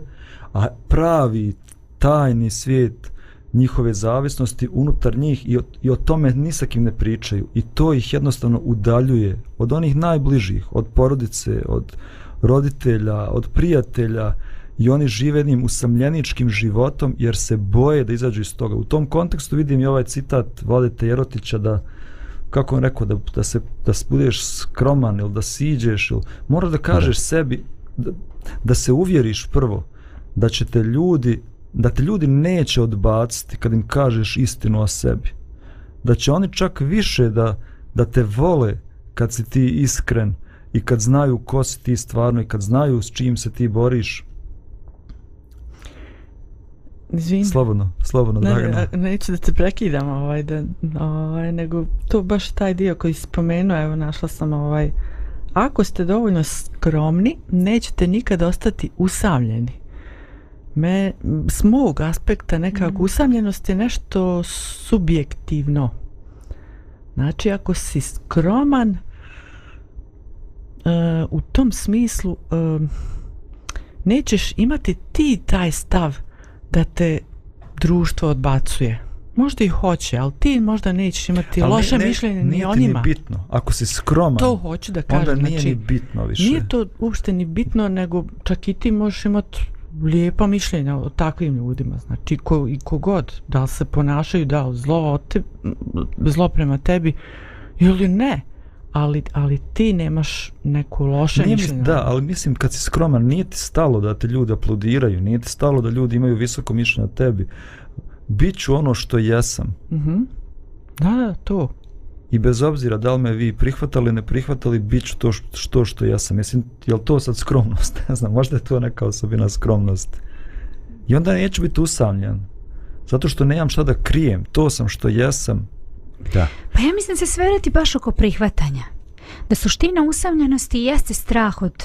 a pravi tajni svijet njihove zavisnosti unutar njih i o, i o tome ni sa kim ne pričaju. I to ih jednostavno udaljuje od onih najbližih, od porodice, od roditelja, od prijatelja i oni žive jednim usamljeničkim životom jer se boje da izađu iz toga. U tom kontekstu vidim i ovaj citat Vladete Jerotića da kako on rekao, da, da se da budeš skroman ili da siđeš ili moraš da kažeš sebi da, da se uvjeriš prvo da će te ljudi da te ljudi neće odbaciti kad im kažeš istinu o sebi. Da će oni čak više da, da te vole kad si ti iskren i kad znaju ko si ti stvarno i kad znaju s čim se ti boriš Izvini. slobodno, slobodno Ne, Dragana. ne, neću da te prekidam, ovaj, da, ovaj, nego to baš taj dio koji si spomenuo, evo našla sam ovaj, ako ste dovoljno skromni, nećete nikad ostati usamljeni. Me, s mog aspekta nekako mm. usamljenost je nešto subjektivno. Znači, ako si skroman, uh, u tom smislu uh, nećeš imati ti taj stav da te društvo odbacuje. Možda i hoće, ali ti možda nećeš imati Ali loše ne- mišljenje ni nije o njima. Ni bitno. Ako si skroman, To hoću da kažem. onda nije znači, ni bitno više. Nije to uopšte ni bitno, nego čak i ti možeš imati lijepa mišljenja o takvim ljudima. Znači, ko, i kogod, da li se ponašaju, da li zlo, te, zlo prema tebi ili ne. Ali, ali ti nemaš neku loše Nije mi- mišljenje. Da, ali mislim kad si skroman, nije ti stalo da te ljudi aplodiraju, nije ti stalo da ljudi imaju visoko mišljenje o tebi. Biću ono što jesam. Mhm. Da, da, to. I bez obzira da li me vi prihvatali, ne prihvatali, bit ću to što, što, što ja sam. Mislim, je li to sad skromnost? Ne znam, možda je to neka osobina skromnosti. I onda neću biti usamljen. Zato što nemam šta da krijem. To sam što jesam. Da. Pa ja mislim se sverati baš oko prihvatanja. Da suština usamljenosti jeste strah od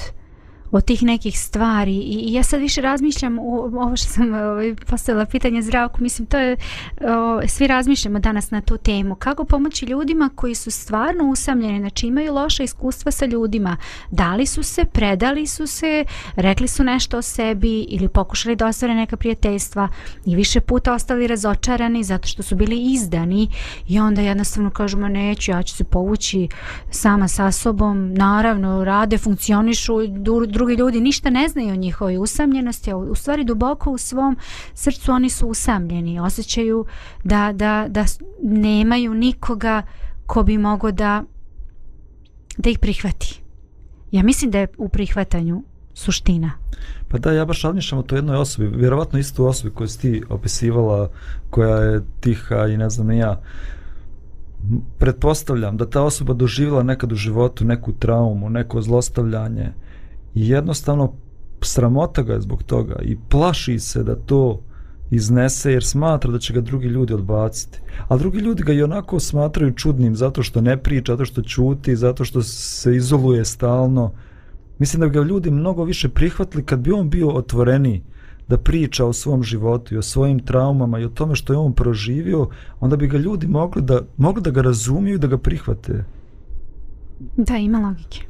od tih nekih stvari. I, i ja sad više razmišljam u ovo što sam ovaj, postavila pitanje zdravku, mislim to je o, svi razmišljamo danas na tu temu. Kako pomoći ljudima koji su stvarno usamljeni znači imaju loša iskustva sa ljudima? Dali su se, predali su se rekli su nešto o sebi ili pokušali da ostvare neka prijateljstva i više puta ostali razočarani zato što su bili izdani i onda jednostavno kažemo neću, ja ću se povući sama sa sobom, naravno rade, funkcionišu, du- drugi ljudi ništa ne znaju o njihovoj usamljenosti, a u stvari duboko u svom srcu oni su usamljeni, osjećaju da, da, da nemaju nikoga ko bi mogo da da ih prihvati. Ja mislim da je u prihvatanju suština. Pa da, ja baš razmišljam o toj jednoj osobi, vjerovatno istu osobi koju si ti opisivala, koja je tiha i ne znam ni ja. Pretpostavljam da ta osoba doživjela nekad u životu neku traumu, neko zlostavljanje jednostavno sramota ga je zbog toga i plaši se da to iznese jer smatra da će ga drugi ljudi odbaciti. A drugi ljudi ga i onako smatraju čudnim zato što ne priča, zato što ćuti, zato što se izoluje stalno. Mislim da bi ga ljudi mnogo više prihvatili kad bi on bio otvoreniji da priča o svom životu i o svojim traumama i o tome što je on proživio, onda bi ga ljudi mogli da, mogli da ga razumiju i da ga prihvate. Da, ima logike.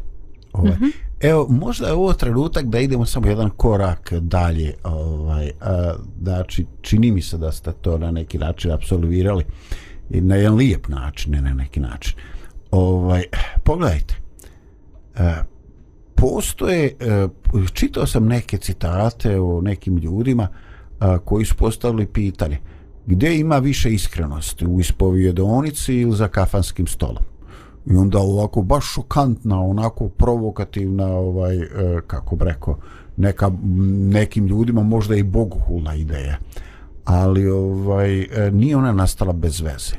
Ovaj. Evo, možda je ovo trenutak da idemo samo jedan korak dalje. Ovaj, a, znači, čini mi se da ste to na neki način absolvirali i na jedan lijep način, ne na neki način. Ovaj, pogledajte, e, postoje, e, čitao sam neke citate o nekim ljudima a, koji su postavili pitanje gdje ima više iskrenosti u ispovjedonici ili za kafanskim stolom i onda ovako baš šokantna onako provokativna ovaj e, kako bi rekao neka nekim ljudima možda i bogohulna ideja. Ali ovaj e, nije ona nastala bez veze.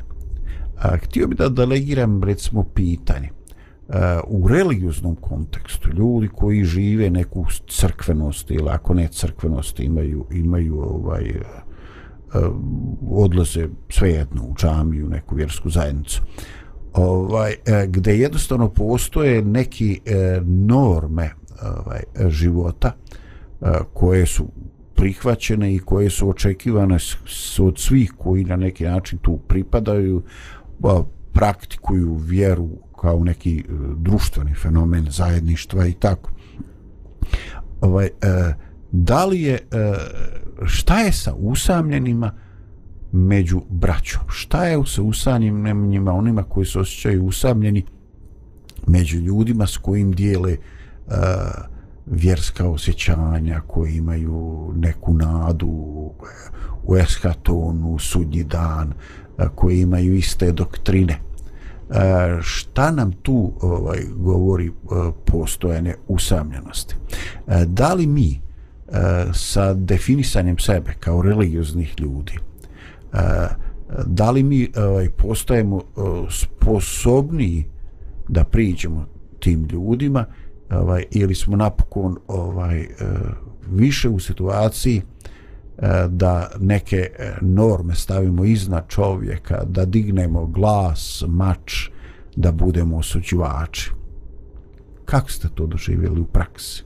A, htio bi da delegiram recimo pitanje e, u religioznom kontekstu. Ljudi koji žive neku crkvenost ili ako ne crkvenost imaju imaju ovaj e, e odlaze svejedno u džamiju, neku vjersku zajednicu ovaj, gdje gde jednostavno postoje neki e, norme ovaj, života e, koje su prihvaćene i koje su očekivane od svih koji na neki način tu pripadaju praktikuju vjeru kao neki e, društveni fenomen zajedništva i tako. Ovaj, da li je šta je sa usamljenima među braćom. Šta je sa usamljenima onima koji se osjećaju usamljeni među ljudima s kojim dijele uh, vjerska osjećanja koji imaju neku nadu u eskatonu, sudnji dan uh, koji imaju iste doktrine? Uh, šta nam tu ovaj govori uh, usamljenosti? Uh, da li mi uh, sa definisanjem sebe kao religioznih ljudi da li mi ovaj, postajemo eh, sposobniji da priđemo tim ljudima ovaj, ili smo napokon ovaj, eh, više u situaciji eh, da neke norme stavimo iznad čovjeka, da dignemo glas, mač, da budemo osuđivači. Kako ste to doživjeli u praksi?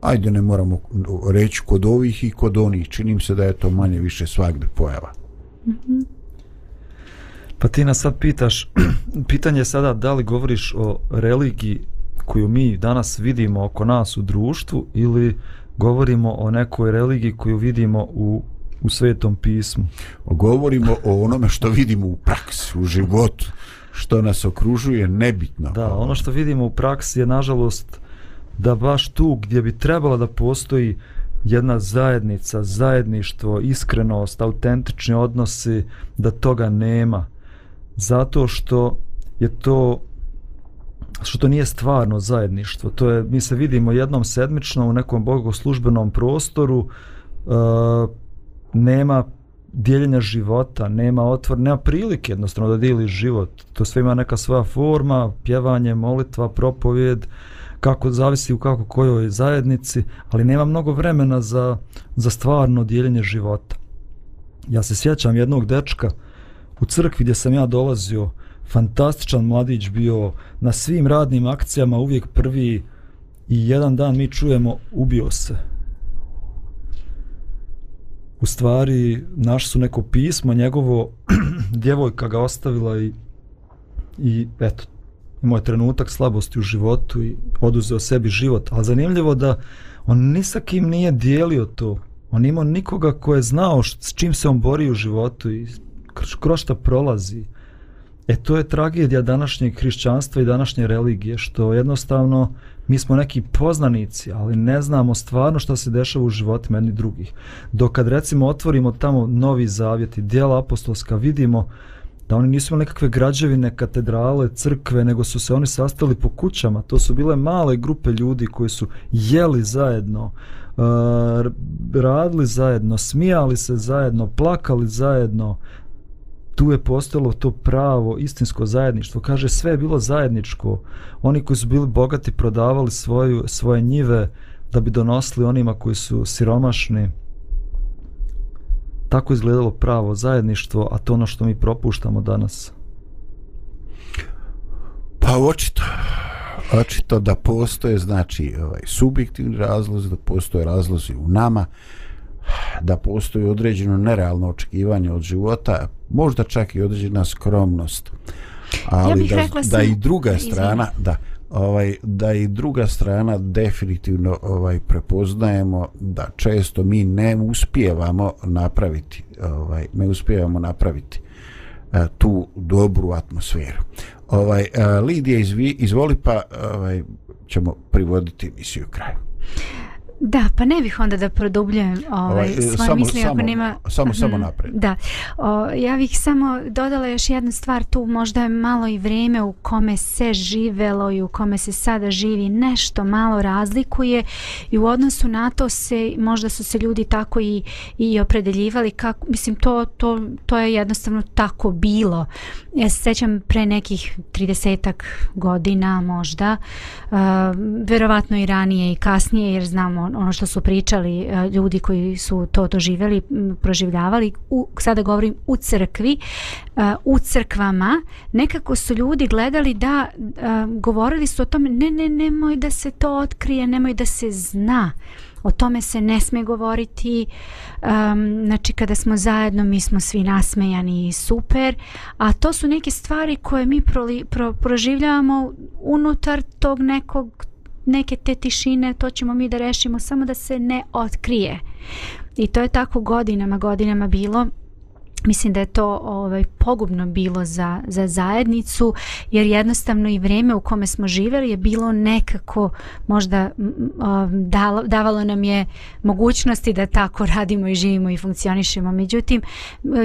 Ajde, ne moramo reći kod ovih i kod onih. Činim se da je to manje više svakde pojava. Pa ti nas sad pitaš, pitanje je sada da li govoriš o religiji koju mi danas vidimo oko nas u društvu ili govorimo o nekoj religiji koju vidimo u, u svetom pismu. Govorimo o onome što vidimo u praksi, u životu, što nas okružuje, nebitno. Da, ono što vidimo u praksi je nažalost da baš tu gdje bi trebala da postoji jedna zajednica, zajedništvo, iskrenost, autentični odnosi, da toga nema. Zato što je to što to nije stvarno zajedništvo. To je, mi se vidimo jednom sedmično u nekom bogoslužbenom prostoru, e, nema dijeljenja života, nema otvor, nema prilike jednostavno da dijeli život. To sve ima neka svoja forma, pjevanje, molitva, propovjed, kako zavisi u kako kojoj zajednici, ali nema mnogo vremena za, za stvarno dijeljenje života. Ja se sjećam jednog dečka u crkvi gdje sam ja dolazio, fantastičan mladić bio na svim radnim akcijama uvijek prvi i jedan dan mi čujemo ubio se u stvari naš su neko pismo njegovo djevojka ga ostavila i i eto imao je trenutak slabosti u životu i oduzeo sebi život ali zanimljivo da on ni sa kim nije dijelio to on imao nikoga ko je znao s čim se on bori u životu i kroz šta prolazi E to je tragedija današnjeg hrišćanstva i današnje religije, što jednostavno mi smo neki poznanici, ali ne znamo stvarno što se dešava u životima meni drugih. Dok kad recimo otvorimo tamo novi zavjet i dijela apostolska, vidimo da oni nisu imali nekakve građevine, katedrale, crkve, nego su se oni sastali po kućama. To su bile male grupe ljudi koji su jeli zajedno, uh, radili zajedno, smijali se zajedno, plakali zajedno, tu je postalo to pravo istinsko zajedništvo. Kaže, sve je bilo zajedničko. Oni koji su bili bogati prodavali svoju, svoje njive da bi donosili onima koji su siromašni. Tako izgledalo pravo zajedništvo, a to ono što mi propuštamo danas. Pa očito, očito da postoje znači ovaj, subjektivni razlozi, da postoje razlozi u nama, da postoji određeno nerealno očekivanje od života, možda čak i određena skromnost. Ali ja da, da i druga strana, da, ovaj da i druga strana definitivno ovaj prepoznajemo da često mi ne uspijevamo napraviti ovaj ne uspijevamo napraviti a, tu dobru atmosferu. Ovaj a, Lidija izvi, izvoli pa ovaj ćemo privoditi emisiju kraju. Da, pa ne bih onda da produbljujem ovaj, ovaj, svoje samo, misli samo, ako nema... Samo, samo napred. Da, o, ja bih samo dodala još jednu stvar tu, možda je malo i vrijeme u kome se živelo i u kome se sada živi nešto malo razlikuje i u odnosu na to se, možda su se ljudi tako i, i opredeljivali, kako, mislim, to, to, to je jednostavno tako bilo. Ja se sećam pre nekih 30 godina možda, uh, verovatno i ranije i kasnije, jer znamo ono što su pričali e, ljudi koji su to doživjeli, proživljavali, u, sada govorim u crkvi, e, u crkvama, nekako su ljudi gledali da, e, govorili su o tome, ne, ne, nemoj da se to otkrije, nemoj da se zna, o tome se ne sme govoriti, um, znači kada smo zajedno mi smo svi nasmejani i super, a to su neke stvari koje mi proli, pro, proživljavamo unutar tog nekog neke te tišine, to ćemo mi da rešimo, samo da se ne otkrije. I to je tako godinama, godinama bilo mislim da je to ovaj pogubno bilo za, za zajednicu jer jednostavno i vrijeme u kome smo živjeli je bilo nekako možda um, dalo, davalo nam je mogućnosti da tako radimo i živimo i funkcionišemo. Međutim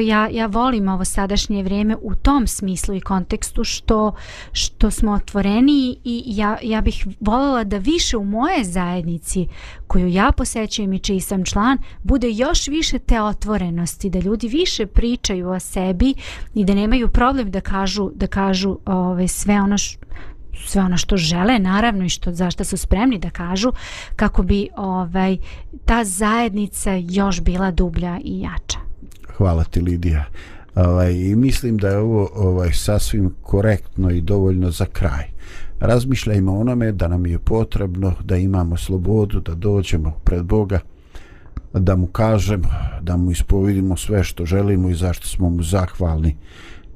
ja, ja volim ovo sadašnje vrijeme u tom smislu i kontekstu što, što smo otvoreni i ja, ja bih voljela da više u moje zajednici koju ja posećujem i čiji sam član bude još više te otvorenosti da ljudi više pričaju o sebi i da nemaju problem da kažu da kažu ovaj sve ono š, sve ono što žele naravno i što zašto su spremni da kažu kako bi ovaj ta zajednica još bila dublja i jača. Hvala ti Lidija. Ovaj i mislim da je ovo ovaj sasvim korektno i dovoljno za kraj. Razmišljajmo onome da nam je potrebno da imamo slobodu da dođemo pred Boga da mu kažem, da mu ispovidimo sve što želimo i zašto smo mu zahvalni.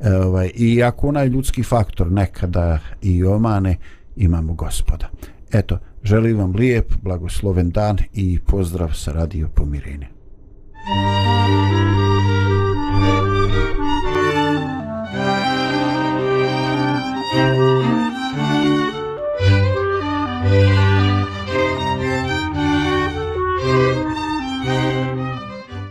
E, ovaj, I ako onaj ljudski faktor nekada i omane, imamo gospoda. Eto, želim vam lijep, blagosloven dan i pozdrav sa Radio Pomirine. Thank you.